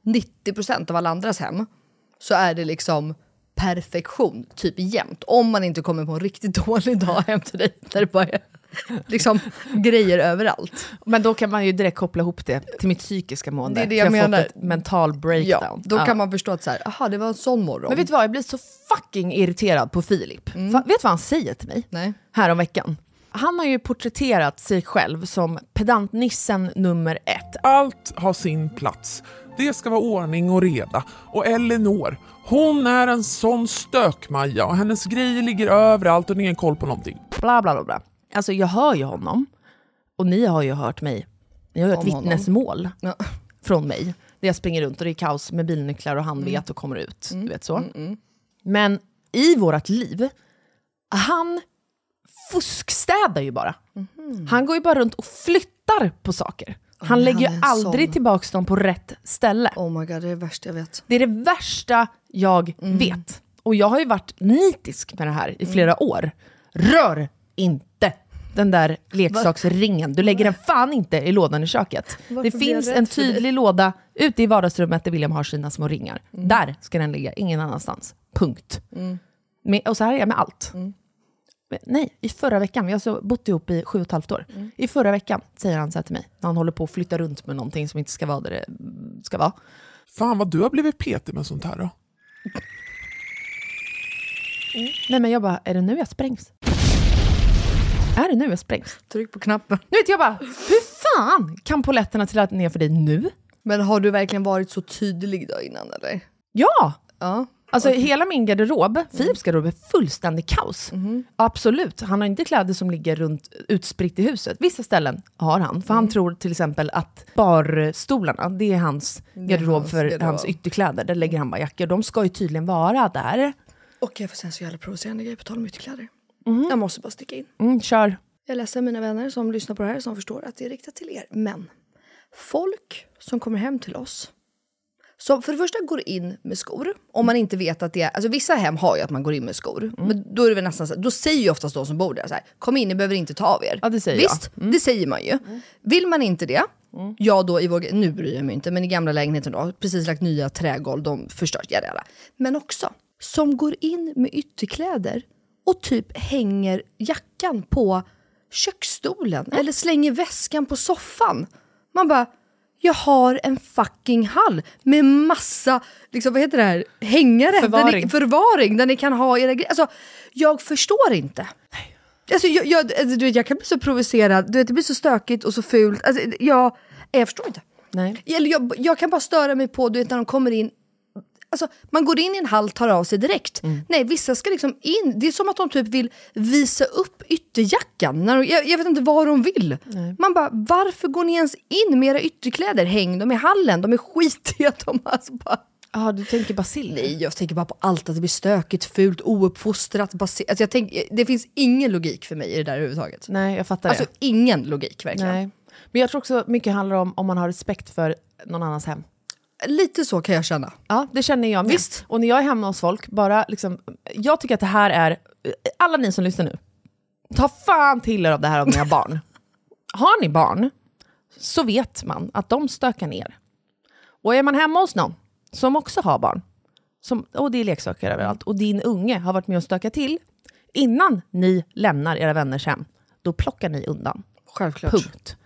90% av alla andras hem så är det liksom perfektion typ jämt. Om man inte kommer på en riktigt dålig dag hem till dig där det bara är liksom grejer överallt. Men då kan man ju direkt koppla ihop det till mitt psykiska mående. Det är det jag har menar. fått ett mental breakdown. Ja, då Ja. kan man förstå att så här, aha det var en sån morgon. Men vet du vad, jag blir så fucking irriterad på Filip. Fa- vet du vad han säger till mig? Nej. Här om veckan. Han har ju porträtterat sig själv som pedantnissen nummer ett. Allt har sin plats. Det ska vara ordning och reda. Och Elinor, hon är en sån stök-Maja och hennes grejer ligger överallt och ingen koll på någonting. Bla bla bla. bla. Alltså jag hör ju honom. Och ni har ju hört mig. Ni har ju ett Om honom. vittnesmål Ja. från mig. Där jag springer runt och det är kaos med bilnycklar och han Mm. vet och kommer ut. Du vet så. Men i vårt liv, han fuskstädar ju bara. Han går ju bara runt och flyttar på saker. Han lägger ju aldrig sån. tillbaka dem på rätt ställe. Oh my god, det är det värsta jag vet. Det är det värsta jag Mm. vet. Och jag har ju varit nitisk med det här i flera år. Rör inte den där leksaksringen. Du lägger den fan inte i lådan i köket. Varför det finns en tydlig låda ute i vardagsrummet där William har sina små ringar. Mm. Där ska den ligga, ingen annanstans. Punkt. Med, och så här är jag med allt. Mm. Men Nej, i förra veckan, vi har så bott ihop i sju och ett halvt år. Mm. I förra veckan säger han så här till mig, när han håller på att flytta runt med någonting som inte ska vara där det mm, ska vara. Fan vad du har blivit petig med sånt här då. Nej men jag bara, är det nu jag sprängs? Är det nu jag sprängs? Tryck på knappen. Nu vet jag bara, hur fan kan poletterna trilla ner för dig nu? Men har du verkligen varit så tydlig då innan eller? Ja! Ja. Alltså hela min garderob, Philips garderob, är fullständig kaos. Mhm. Absolut, han har inte kläder som ligger runt utspritt i huset. Vissa ställen har han, för Mm. han tror till exempel att barstolarna, det är hans garderob hans för garderob. hans ytterkläder. Där lägger han bara jackor. De ska ju tydligen vara där. Och jag får säga en så jävla provocerande grej på tal om ytterkläder. Mhm. Jag måste bara sticka in. Mm, kör. Jag är ledsen mina vänner som lyssnar på det här som förstår att det är riktat till er. Men folk som kommer hem till oss som för det första går in med skor, om man inte vet att det är... Alltså vissa hem har ju att man går in med skor. Men då är det väl nästan så, då säger ju oftast de som bor där så här, kom in, ni behöver inte ta av er. Ja, det säger Visst, det säger man ju. Vill man inte det, ja då i vår, nu bryr jag mig inte, men i gamla lägenheten då, precis lagt nya trägolv, de förstörs, jada, jada. Men också, som går in med ytterkläder och typ hänger jackan på köksstolen eller slänger väskan på soffan. Man bara, jag har en fucking hall med massa, liksom, vad heter det här, hängare, Där Förvaring. ni, förvaring där ni kan ha era grejer. Alltså, jag förstår inte. Alltså, jag, jag, alltså, du vet, jag kan bli så provocerad, du vet, det blir så stökigt och så fult. Alltså, jag, jag förstår inte. Nej. Eller jag, jag kan bara störa mig på du vet, när de kommer in Alltså, man går in i en hall, tar av sig direkt. Nej, vissa ska liksom in. Det är som att de typ vill visa upp ytterjackan. När de, jag, jag vet inte vad de vill. Man bara, varför går ni ens in med era ytterkläder? Häng dem i hallen, de är skitiga. De alltså bara... Ja, du tänker basil? Nej, jag tänker bara på allt, att det blir stökigt, fult, ouppfostrat. Basil. Alltså, jag tänk, det finns ingen logik för mig i det där överhuvudtaget. Nej, jag fattar Alltså det. ingen logik verkligen. Nej. Men jag tror också mycket handlar om om man har respekt för någon annans hem. Lite så kan jag känna. Ja, det känner jag med. Visst. Och när jag är hemma hos folk, bara liksom, jag tycker att det här är, alla ni som lyssnar nu, ta fan till er av det här om ni har barn. Har ni barn, så vet man att de stökar ner. Och är man hemma hos någon, som också har barn, som, och det är leksaker överallt, och din unge har varit med och stökat till, innan ni lämnar era vänners hem, då plockar ni undan. Självklart. Punkt.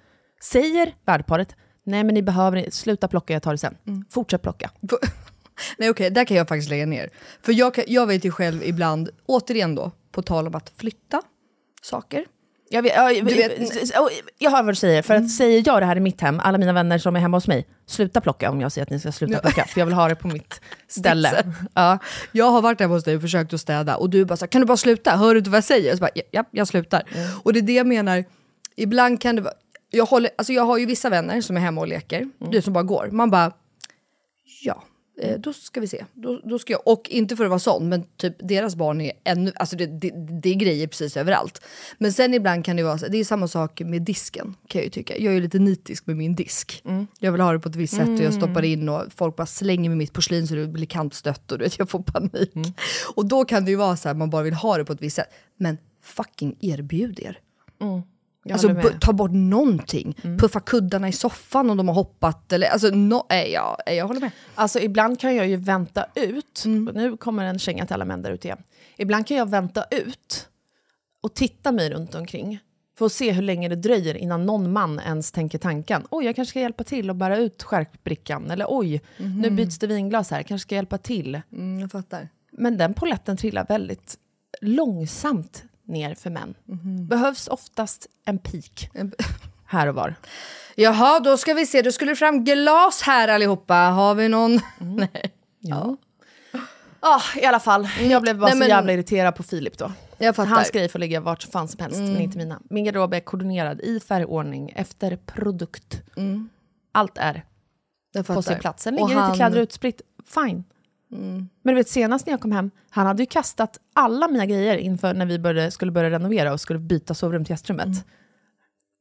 Säger värdparet, nej men ni behöver sluta plocka, jag tar det sen. Fortsätt plocka. Nej okej, där kan jag faktiskt lägga ner. För jag, kan, jag vet ju själv ibland, återigen då, på tal om att flytta saker. Jag, vet, jag, vet- jag hör vad du säger, för att säger jag det här i mitt hem, alla mina vänner som är hemma hos mig, sluta plocka om jag säger att ni ska sluta plocka, för jag vill ha det på mitt ställe. Ja, jag har varit hemma hos dig och försökt att städa och du bara så här, kan du bara sluta? Hör du inte vad jag säger? Så bara, ja, ja, jag slutar. Och det är det jag menar, ibland kan det vara, jag, håller, alltså jag har ju vissa vänner som är hemma och leker, du som bara går. Man bara, ja, eh, då ska vi se. Då, då ska jag, och inte för att vara sån, men typ deras barn är ännu, alltså det, det, det är grejer precis överallt. Men sen ibland kan det vara, det är samma sak med disken kan jag ju tycka. Jag är lite nitisk med min disk. Jag vill ha det på ett visst sätt och jag stoppar in och folk bara slänger med mitt porslin så det blir kantstött och du vet, jag får panik. Och då kan det ju vara så här, man bara vill ha det på ett visst sätt. Men fucking erbjud er. Jag Alltså ta bort någonting. Puffa kuddarna i soffan om de har hoppat. Eller, alltså, no, nej, jag, jag håller med. Alltså ibland kan jag ju vänta ut, och nu kommer en känga till alla män där ute igen. Ibland kan jag vänta ut och titta mig runt omkring för att se hur länge det dröjer innan någon man ens tänker tanken. Oj, jag kanske ska hjälpa till och bära ut skärpbrickan. Eller oj, nu byts det vinglas här, kanske ska jag hjälpa till. Mm, jag fattar. Men den poletten trillar väldigt långsamt ner för män. Behövs oftast en pik här och var. Jaha, då ska vi se. Då skulle det fram glas här allihopa. Har vi någon? Nej. Ja. Ah, I alla fall, jag blev bara Nej, så men- jävla irriterad på Filip då. Jag fattar. Hans grejer får ligga vart fan som helst, men inte mina. Min garderob är koordinerad i färgordning efter produkt. Allt är på sin plats. Sen ligger lite han- kläder utspritt, fine. Men du vet senast när jag kom hem, han hade ju kastat alla mina grejer inför när vi började, skulle börja renovera och skulle byta sovrum till gästrummet.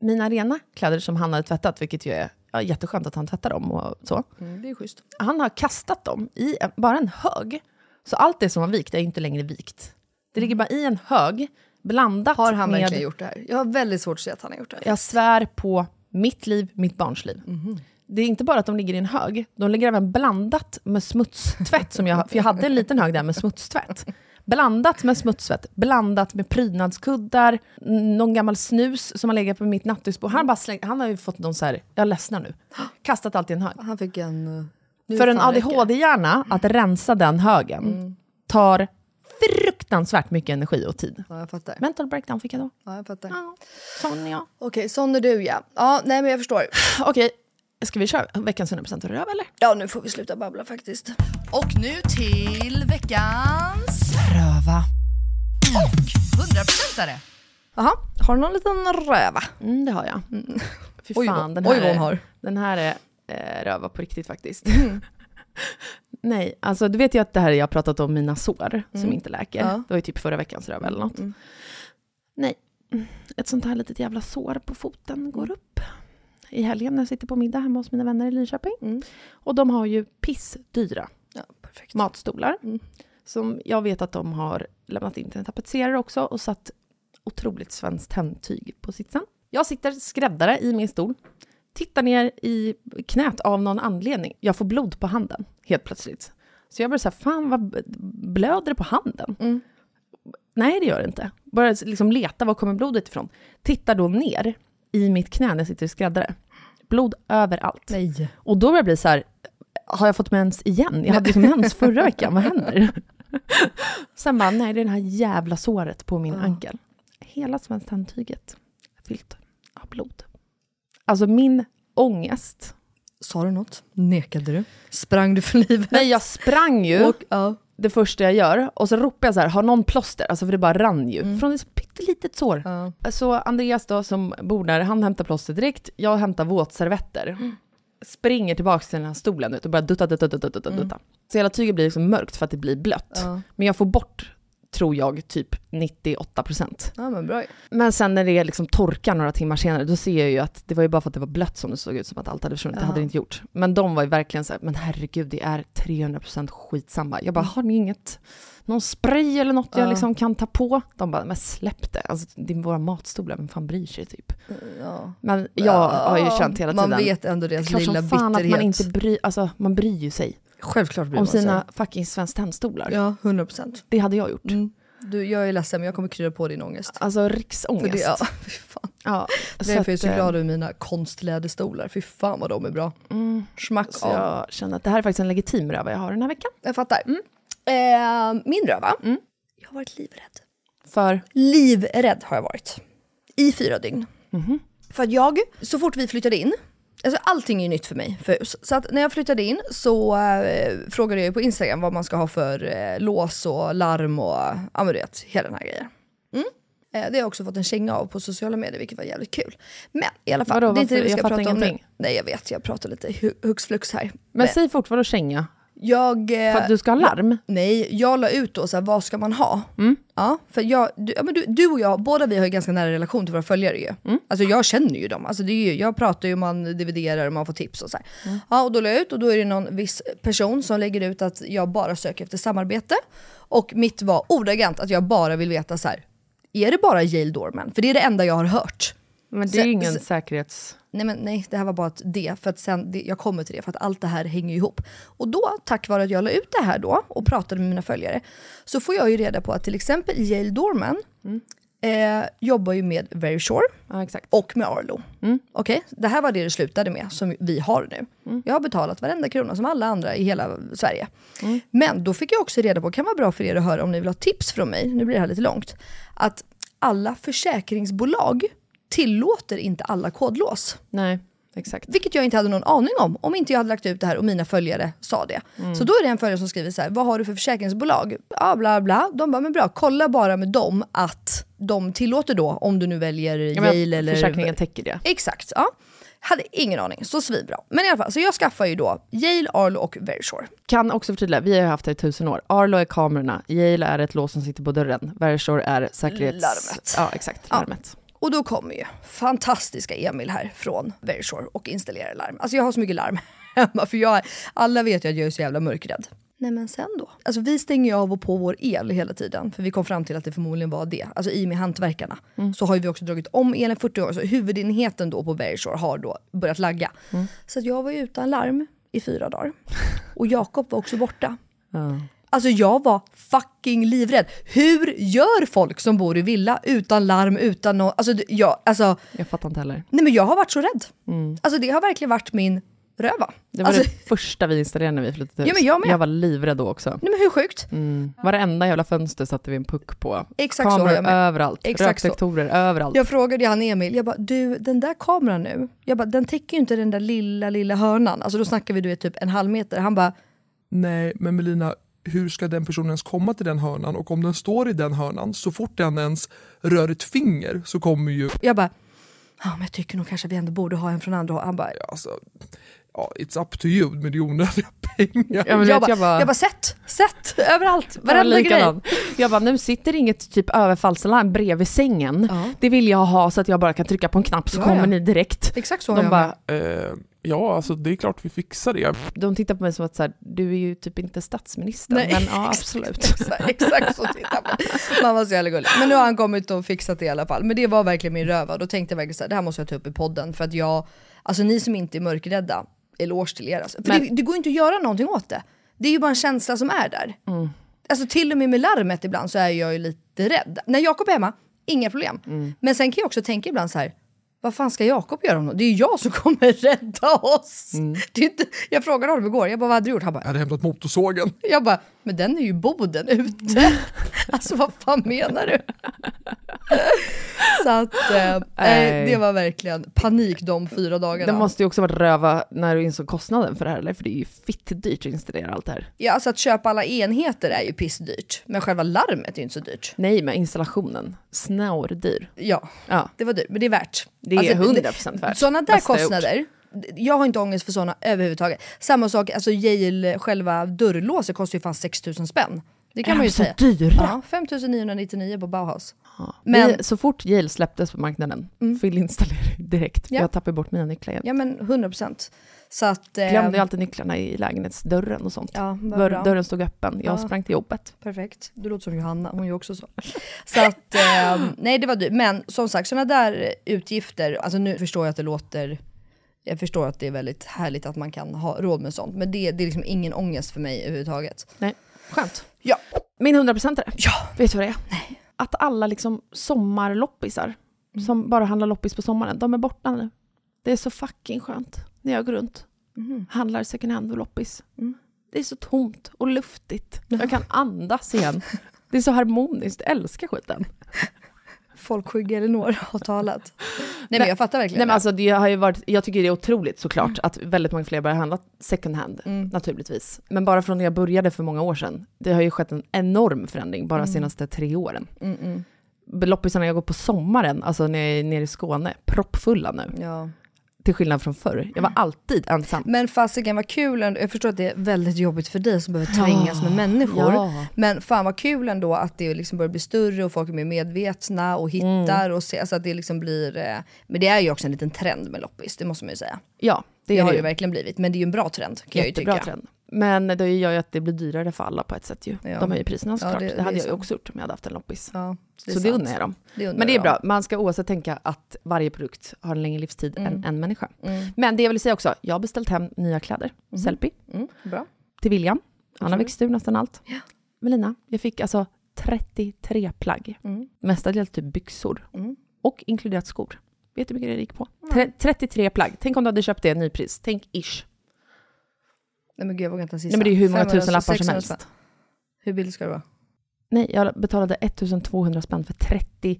Mina rena kläder som han hade tvättat, vilket ju är ja, jätteskönt att han tvättar dem och så. Mm, det är schysst. Han har kastat dem i en, bara en hög. Så allt det som var vikt är inte längre vikt. Det ligger bara i en hög, blandat Har han med... verkligen gjort det här? Jag har väldigt svårt att se att han har gjort det. Jag svär på mitt liv, mitt barns liv. Det är inte bara att de ligger i en hög, de ligger även blandat med smutstvätt. Som jag, för jag hade en liten hög där med smutstvätt. Blandat med smutstvätt, blandat med prydnadskuddar, någon gammal snus som har legat på mitt nattduksbord. Han, bara han har ju fått någon så här, jag ledsnar nu, kastat allt i en hög. Han fick en... nu För en. ADHD-hjärna, att rensa den högen, tar fruktansvärt mycket energi och tid. Ja, jag fattar. Mental breakdown fick jag då. Ja, jag fattar. Ja, sån ja. Okej, sån är du ja. Ja, nej men jag förstår. Okej, ska vi köra veckans 100% röv eller? Ja, nu får vi sluta babbla faktiskt. Och nu till veckans röva. Och 100%are. Jaha, har du någon liten röva? Mm, det har jag. Fy Oj, fan, den här, oj, vad hon är- har. Den här är eh, röva på riktigt faktiskt. Nej, alltså du vet ju att det här jag har pratat om mina sår som inte läker. Ja. Det var ju typ förra veckans röv eller något. Nej, ett sånt här litet jävla sår på foten går upp. I helgen när jag sitter på middag hemma hos mina vänner i Linköping. Och de har ju pissdyra Ja, matstolar. Som jag vet att de har lämnat in till en tapetserare också och satt otroligt svenskt tändtyg på sitsen. Jag sitter skräddare i min stol, tittar ner i knät av någon anledning. Jag får blod på handen helt plötsligt. Så jag börjar säga, fan vad blöder det på handen? Nej, det gör det inte. Börjar liksom leta, var kommer blodet ifrån? Tittar då ner i mitt knä när jag sitter skräddare. Blod överallt. Nej. Och då börjar jag bli så här, har jag fått mens igen? Jag hade liksom mens förra veckan, vad händer? Sen bara, nej det är det här jävla såret på min ankel. Hela svenskt handtyget fyllt av blod. Alltså min ångest. Sa du något? Nekade du? Sprang du för livet? Nej, jag sprang ju. Och, ja. det första jag gör. Och så ropar jag så här, har någon plåster? Alltså för det bara rann ju. Från ett så pyttelitet sår. Ja. Så Andreas då som bor där, han hämtar plåster direkt. Jag hämtar våtservetter. Springer tillbaka till den här stolen och börjar dutta, dutta, dutta, dutta, dutta. Så hela tyget blir liksom mörkt för att det blir blött. Ja. Men jag får bort, tror jag, typ 98 procent. ja, men bra. Men sen när det liksom torkar några timmar senare, då ser jag ju att det var ju bara för att det var blött som det såg ut som att allt hade försvunnit. Det hade det inte gjort. Men de var ju verkligen så här, men herregud, det är 300% skitsamma. Jag bara, har ni inget, någon spray eller något jag Ja. liksom kan ta på? De bara, men släpp det. Alltså, det är våra matstolar, vem fan bryr sig typ? Ja. Men jag har ju känt hela tiden. Man vet ändå deras Klart lilla som fan bitterhet. att man inte bryr, alltså man bryr ju sig. Självklart bryr om man sina fucking Svenskt Tenn-stolar. Ja, 100 procent. Det hade jag gjort. Du, jag är ledsen men jag kommer krydda på din ångest. Alltså riksångest. För det, ja, fy fan. Ja, Därför är jag så att, eh, glad över mina konstläderstolar. Fy fan vad de är bra. Mm. Schmack Så av. jag känner att det här är faktiskt en legitim röva jag har den här veckan. Jag fattar. Eh, min röva. Jag har varit livrädd. För? Livrädd har jag varit. I fyra dygn. Mhm. För att jag, så fort vi flyttade in, alltså allting är ju nytt för mig för. Så att när jag flyttade in så eh, frågade jag ju på Instagram vad man ska ha för eh, lås och larm och ja men du vet, hela den här grejen. Mm. Eh, det har jag också fått en känga av på sociala medier vilket var jävligt kul. Men i alla fall, Vadå, det är inte det vi ska prata om nu. ingenting. Nej jag vet, jag pratar lite hu- hux flux här. Men säg fort, vadå känga? Jag... eh, För att du ska ha larm? Nej, jag la ut då så här, vad ska man ha? Ja, för jag, du, ja, men du, du och jag, båda vi har ju ganska nära relation till våra följare ju. Alltså jag känner ju dem. Alltså, det är ju, jag pratar ju man dividerar och man får tips och så här. Ja, och då la jag ut och då är det någon viss person som lägger ut att jag bara söker efter samarbete. Och mitt var ordagrant att jag bara vill veta så här. är det bara Yale Dorman? För det är det enda jag har hört. Men det är ju ingen så- säkerhets... Nej, men nej, det här var bara det, för att sen, det, jag kommer till det, för att allt det här hänger ihop. Och då, tack vare att jag la ut det här då och pratade med mina följare, så får jag ju reda på att till exempel Yale Dorman eh, jobbar ju med Verisure Ja, exakt. och med Arlo. Okej, det här var det det slutade med, som vi har nu. Jag har betalat varenda krona som alla andra i hela Sverige. Men då fick jag också reda på, kan vara bra för er att höra om ni vill ha tips från mig, nu blir det här lite långt, att alla försäkringsbolag tillåter inte alla kodlås. Nej, exakt. Vilket jag inte hade någon aning om, om inte jag hade lagt ut det här och mina följare sa det. Mm. Så då är det en följare som skriver så här, vad har du för försäkringsbolag? Ja, bla bla. De bara, men bra, kolla bara med dem att de tillåter då, om du nu väljer Ja, Yale eller... Försäkringen täcker det. Exakt, ja. Hade ingen aning, så svinbra. Men i alla fall, så jag skaffar ju då Yale, Arlo och Verisure. Kan också förtydliga, vi har ju haft det i tusen år. Arlo är kamerorna, Yale är ett lås som sitter på dörren, Verisure är säkerhets... Larmet. Ja, exakt. Ja. Och då kommer ju fantastiska Emil här från Verisure och installerar larm. Alltså jag har så mycket larm hemma för jag, alla vet ju att jag är så jävla mörkrädd. Nej men sen då? Alltså vi stänger ju av och på vår el hela tiden för vi kom fram till att det förmodligen var det. Alltså i och med hantverkarna så har ju vi också dragit om elen 40 år så huvudenheten då på Verisure har då börjat lagga. Så att jag var ju utan larm i fyra dagar. Och Jakob var också borta. Ja. Alltså jag var fucking livrädd. Hur gör folk som bor i villa utan larm, utan något? Alltså, jag, alltså, Jag fattar inte heller. nej men jag har varit så rädd. Mm. Alltså det har verkligen varit min röva. Det var alltså, det första vi installerade när vi flyttade hus. Ja, men jag med. jag var livrädd då också. Nej men hur sjukt? Mm. Varenda jävla fönster satte vi en puck på. Exakt så Kameror jag med. överallt, Exakt så. röksektorer överallt. Jag frågade han Emil, jag bara du den där kameran nu, jag bara, den täcker ju inte den där lilla lilla hörnan. Alltså då snackar vi du vet typ en halv meter. Han bara, Nej, men Melina, hur ska den personen ens komma till den hörnan? Och om den står i den hörnan, så fort den ens rör ett finger så kommer ju... jag bara, ja men jag tycker nog kanske vi ändå borde ha en från andra håll. Han bara, Alltså, ja, it's up to you med det onödiga pengar. Ja, men jag, vet, bara, jag bara- jag bara sett, sett överallt, varenda grej. Jag bara, nu sitter inget typ överfallsalarm bredvid sängen. Ja. Det vill jag ha så att jag bara kan trycka på en knapp så Ja, kommer ja. ni direkt. Exakt så har De jag bara, ja, alltså det är klart vi fixar det. de tittar på mig som att så här, du är ju typ inte statsminister. Nej, men ja, absolut. Exakt, exakt så tittar man. Man var så jävla gullig. Men nu har han kommit och fixat det i alla fall. Men det var verkligen min röva. Då tänkte jag verkligen så här, det här måste jag ta upp i podden. För att jag, alltså ni som inte är mörkrädda, eloge till er. Alltså. För Men- det, det går ju inte att göra någonting åt det. Det är ju bara en känsla som är där. Mm. Alltså till och med med larmet ibland så är jag ju lite rädd. När Jakob är hemma, inga problem. Mm. Men sen kan jag också tänka ibland så här, vad fan ska Jakob göra om något? Det är ju jag som kommer rädda oss. Mm. Det är inte, jag frågade honom igår, jag bara vad hade du gjort? Han bara, Jag hade hämtat motorsågen. jag bara, men den är ju boden ute. alltså vad fan menar du? Så att eh, nej, det var verkligen panik de fyra dagarna. Det måste ju också varit röva när du insåg kostnaden för det här, eller? För det är ju fitt dyrt att installera allt det här. Ja, alltså att köpa alla enheter är ju pissdyrt. Men själva larmet är ju inte så dyrt. Nej, men installationen, snårdyr. Ja, Ja, det var dyrt, men det är värt. det är 100% värt. Sådana där Bästa kostnader, jag har inte ångest för sådana överhuvudtaget. Samma sak, alltså Yale, själva dörrlåset kostar ju fan 6000 spänn. Det kan Är man ju så säga. dyra? Ja, 5999 på Bauhaus. Men- Men så fort Yale släpptes på marknaden, Mm. fyll installera direkt. Ja. Jag tappar bort mina nycklar igen. Ja men 100 procent. Så att... eh, Glömde ju alltid nycklarna i lägenhetsdörren och sånt. Ja, bra. dörren stod öppen, jag Ja. sprang till jobbet. Perfekt. Du låter som Johanna, hon är ju också så. Så att, eh, nej det var dyrt. Men som sagt, sådana där utgifter, alltså nu förstår jag att det låter Jag förstår att det är väldigt härligt att man kan ha råd med sånt, men det, det är liksom ingen ångest för mig överhuvudtaget. Nej, skönt. Ja. Min 100% är Ja. Vet du vad det är? Nej. Att alla liksom sommarloppisar, som bara handlar loppis på sommaren, de är borta nu. Det är så fucking skönt när jag går runt. Handlar second hand och loppis. Det är så tomt och luftigt. Jag kan andas igen. Det är så harmoniskt, jag älskar skiten. Folksjuk Elinor har talat. Nej men jag fattar verkligen Nej, men alltså, det har ju varit, jag tycker det är otroligt såklart att väldigt många fler börjar handla second hand, Mm. naturligtvis. Men bara från när jag började för många år sedan, det har ju skett en enorm förändring bara de senaste tre åren. Mm, mm. Loppisarna jag går på sommaren, alltså när jag är nere i Skåne, proppfulla nu. Ja. Till skillnad från förr. Jag var alltid ensam. Men fasiken vad kul ändå. jag förstår att det är väldigt jobbigt för dig som behöver trängas med människor. Ja. Men fan vad kul ändå att det liksom börjar bli större och folk är mer medvetna och hittar Mm. och ser, alltså att det liksom blir, eh, men det är ju också en liten trend med loppis, det måste man ju säga. Ja, det, Det, har det ju verkligen blivit, men det är ju en bra trend kan jag ju Jättebra tycka. trend. Men det gör ju att det blir dyrare för alla på ett sätt ju. Ja. De höjer priserna Ja, såklart. det- det, det är hade jag sant. också gjort om jag hade haft en loppis. Ja, det så det undrar jag dem. Det Men det är bra, man ska oavsett tänka att varje produkt har en längre livstid Mm. än en människa. Mm. Men det jag vill säga också, jag har beställt hem nya kläder, Mhm. Sellpy, Mm, bra. till William. Han har växt ur nästan allt. Melina, jag fick alltså 33 plagg. Mm. Mestadels typ byxor. Mm. Och inkluderat skor. Vet du hur mycket det gick på? Tre- 33 plagg. Tänk om du hade köpt det nypris. Tänk ish. Nej men gud jag vågar inte ens Nej men det är ju hur många 500, tusen lappar som 600 helst. spänn. Hur billigt ska det vara? Nej, jag betalade 1200 spänn för 33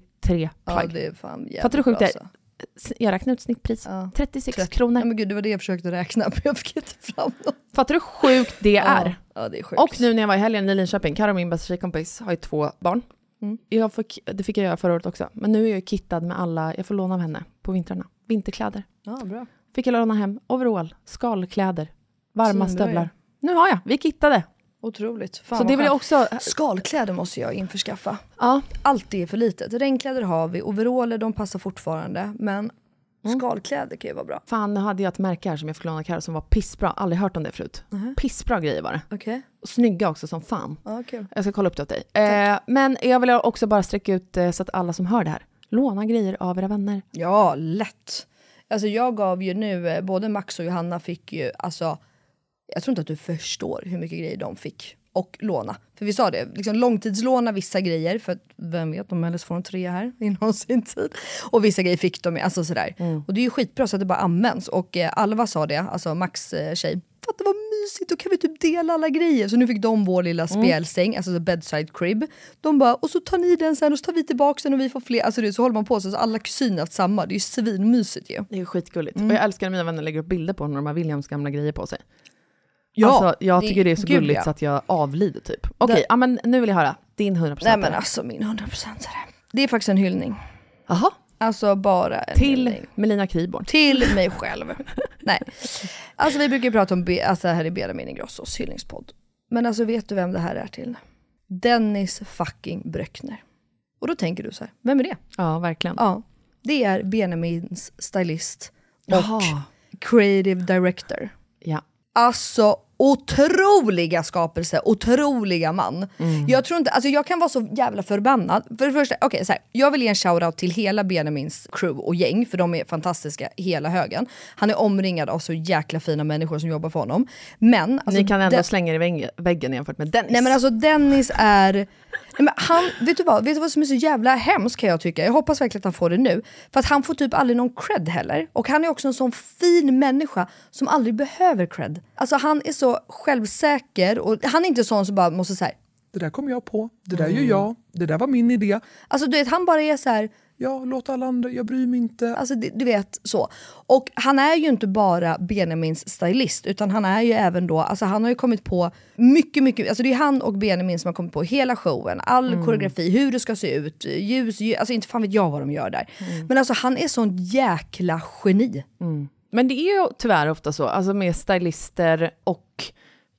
Ja plagg. det är fan jävligt Fattar du sjukt det är? alltså. Jag räknade ut snittpris. Ja. 36 Trett- kronor. Nej men gud det var det jag försökte räkna men jag fick inte fram något. Fattar du hur sjukt det är? Ja, ja det är sjukt. Och nu när jag var i helgen i Linköping, Karo, min bästa tjejkompis, har ju två barn. Mm. Jag fick, det fick jag göra förra året också. Men nu är jag kittad med alla, jag får låna av henne på vintrarna. Vinterkläder. Ja bra. Fick jag låna hem overall, skalkläder, varma stövlar. Nu har jag, vi kittade. Otroligt. Fan Så det vill också... Skalkläder måste jag införskaffa. Ja, Allt är för litet. Regnkläder har vi, overaller de passar fortfarande. Men Mm. skalkläder kan ju vara bra. fan nu hade jag ett märke här som jag fick låna som var pissbra. Aldrig hört om det förut. Pissbra grejer var det. Okej. Och snygga också som fan. Ja kul. Jag ska kolla upp det åt dig. Eh, men jag vill också bara sträcka ut eh, så att alla som hör det här, låna grejer av era vänner. Ja, lätt. Alltså jag gav ju nu, eh, både Max och Johanna fick ju, alltså, jag tror inte att du förstår hur mycket grejer de fick. Och låna. För vi sa det, liksom långtidslåna vissa grejer, för att vem vet, de helst får de tre här inom sin tid. Och vissa grejer fick de, alltså sådär. Och det är ju skitbra så att det bara används. Och eh, Alva sa det, alltså Max eh, tjej, fatta vad mysigt, då kan vi typ dela alla grejer. Så nu fick de vår lilla spjälsäng, alltså så bedside crib. De bara, och så tar ni den sen och så tar vi tillbaka den och vi får fler. Alltså det, så håller man på så, så alla kusiner har haft samma, det är ju svinmysigt ju. Det är ju skitgulligt. Mm. Och jag älskar när mina vänner lägger upp bilder på när de har Williams gamla grejer på sig. Ja, alltså, jag det- tycker det är så gud, gulligt ja. så att jag avlider typ. Okej, Det- ja, men nu vill jag höra. Din 100%. Nej men alltså min 100% är det. Det är faktiskt en hyllning. Aha. Alltså bara en Till hyllning. Melina Kriborn. Till mig själv. Nej. Alltså vi brukar ju prata om, Be- alltså här är Benjamin Ingrossos hyllningspodd. Men alltså vet du vem det här är till? Dennis fucking Bröckner. Och då tänker du så här, vem är det? Ja, verkligen. Ja, det är Benjamins stylist och Jaha. creative director. Ja. Alltså otroliga skapelse, otroliga man. Jag tror inte, alltså jag kan vara så jävla förbannad. För det första, okej så här, jag vill ge en shoutout till hela Benjamins crew och gäng för de är fantastiska hela högen. Han är omringad av så jäkla fina människor som jobbar för honom. Men... Alltså, Ni kan ändå den- slänga er i vägg- väggen jämfört med Dennis. Nej men alltså Dennis är... Nej, men han, vet, du vad, vet du vad som är så jävla hemskt kan jag tycka? Jag hoppas verkligen att han får det nu. För att han får typ aldrig någon cred heller. Och han är också en sån fin människa som aldrig behöver cred. Alltså han är så självsäker och han är inte sån som bara måste säga Det där kom jag på, det där gör jag, det där var min idé. Alltså du vet, han bara är så här. Ja, låt alla andra, jag bryr mig inte. Alltså du, du vet så. Och han är ju inte bara Benjamins stylist utan han är ju även då, alltså han har ju kommit på mycket, mycket, alltså det är han och Benjamin som har kommit på hela showen, all koreografi, hur det ska se ut, ljus, ljus, alltså inte fan vet jag vad de gör där. Men alltså han är sån jäkla geni. Men det är ju tyvärr ofta så, alltså med stylister och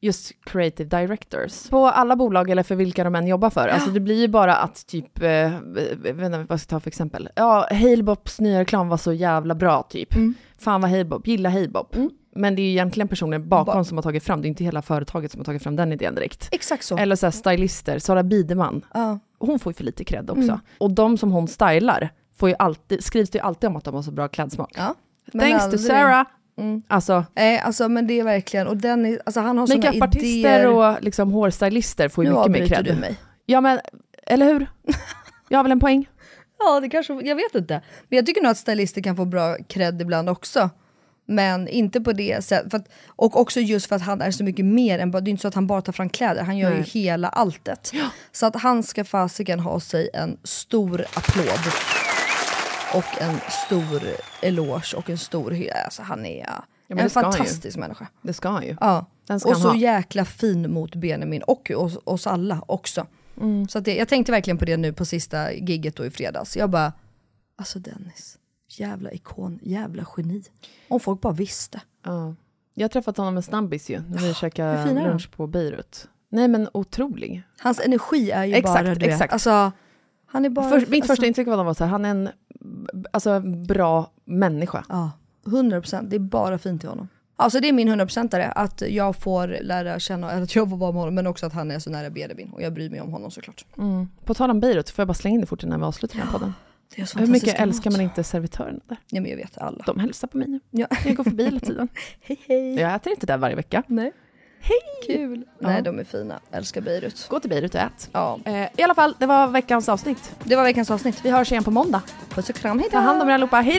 just creative directors. På alla bolag eller för vilka de än jobbar för. Alltså det blir ju bara att typ, eh, jag vet inte vad jag ska ta för exempel. Ja, Halebops nya reklam var så jävla bra typ. Fan vad Halebop, gilla Halebop. Men det är ju egentligen personer bakom Ba- som har tagit fram, det är inte hela företaget som har tagit fram den idén direkt. Exakt så. Eller så här stylister, Sara Biderman. Ja. Hon får ju för lite cred också. Mm. Och de som hon stylar får ju alltid, skrivs det ju alltid om att de har så bra klädsmak. Ja. Men Thanks aldrig- to Sarah. Alltså, Nej, alltså men det är verkligen, och den är, alltså han har såna makeupartister idéer. och liksom hårstylister får ju Nu mycket mer avbryter cred. du mig. Ja men, eller hur? Jag har väl en poäng? Ja, det kanske, jag vet inte. Men jag tycker nog att stylister kan få bra cred ibland också. Men inte på det sättet. Att, och också just för att han är så mycket mer än bara, det är inte så att han bara tar fram kläder, han gör Nej. ju hela alltet. Så att han ska fasiken ha sig en stor applåd. Och en stor eloge och en stor hy- Alltså han är ja, en han ju. fantastisk människa. Det ska han ju. Ja. Och så ha. jäkla fin mot Benjamin och oss, oss alla också. Mm. Så det, jag tänkte verkligen på det nu på sista gigget då i fredags. Jag bara, alltså Dennis, jävla ikon, jävla geni. Om folk bara visste. Ja. Jag har träffat honom en snabbis ju, när vi käkade är han? lunch på Beirut. Nej men otrolig. Hans energi är ju Exakt, bara, du exakt. alltså, han är bara... För, mitt alltså, första intryck av honom var så här, han är en alltså, bra människa. Ja, 100%. Det är bara fint i honom. Alltså det är min 100%are, att jag får lära känna, eller att jag får vara med honom, men också att han är så nära Benjamin. Och jag bryr mig om honom såklart. Mm. På tal om Beirut, får jag bara slänga in det fort innan vi avslutar den här podden? Hur mycket älskar man inte servitörerna där? Ja men jag vet, alla. De hälsar på mig nu. Ja. Jag går förbi hela tiden. hej hej. Jag äter inte där varje vecka. Nej. Hej! Kul. Ja. Nej de är fina, älskar Beirut. Gå till Beirut och ät. Ja. Eh, I alla fall, det var veckans avsnitt. Det var veckans avsnitt. Vi hörs igen på måndag. Puss och kram, hejdå! Ta hand om er allihopa, hej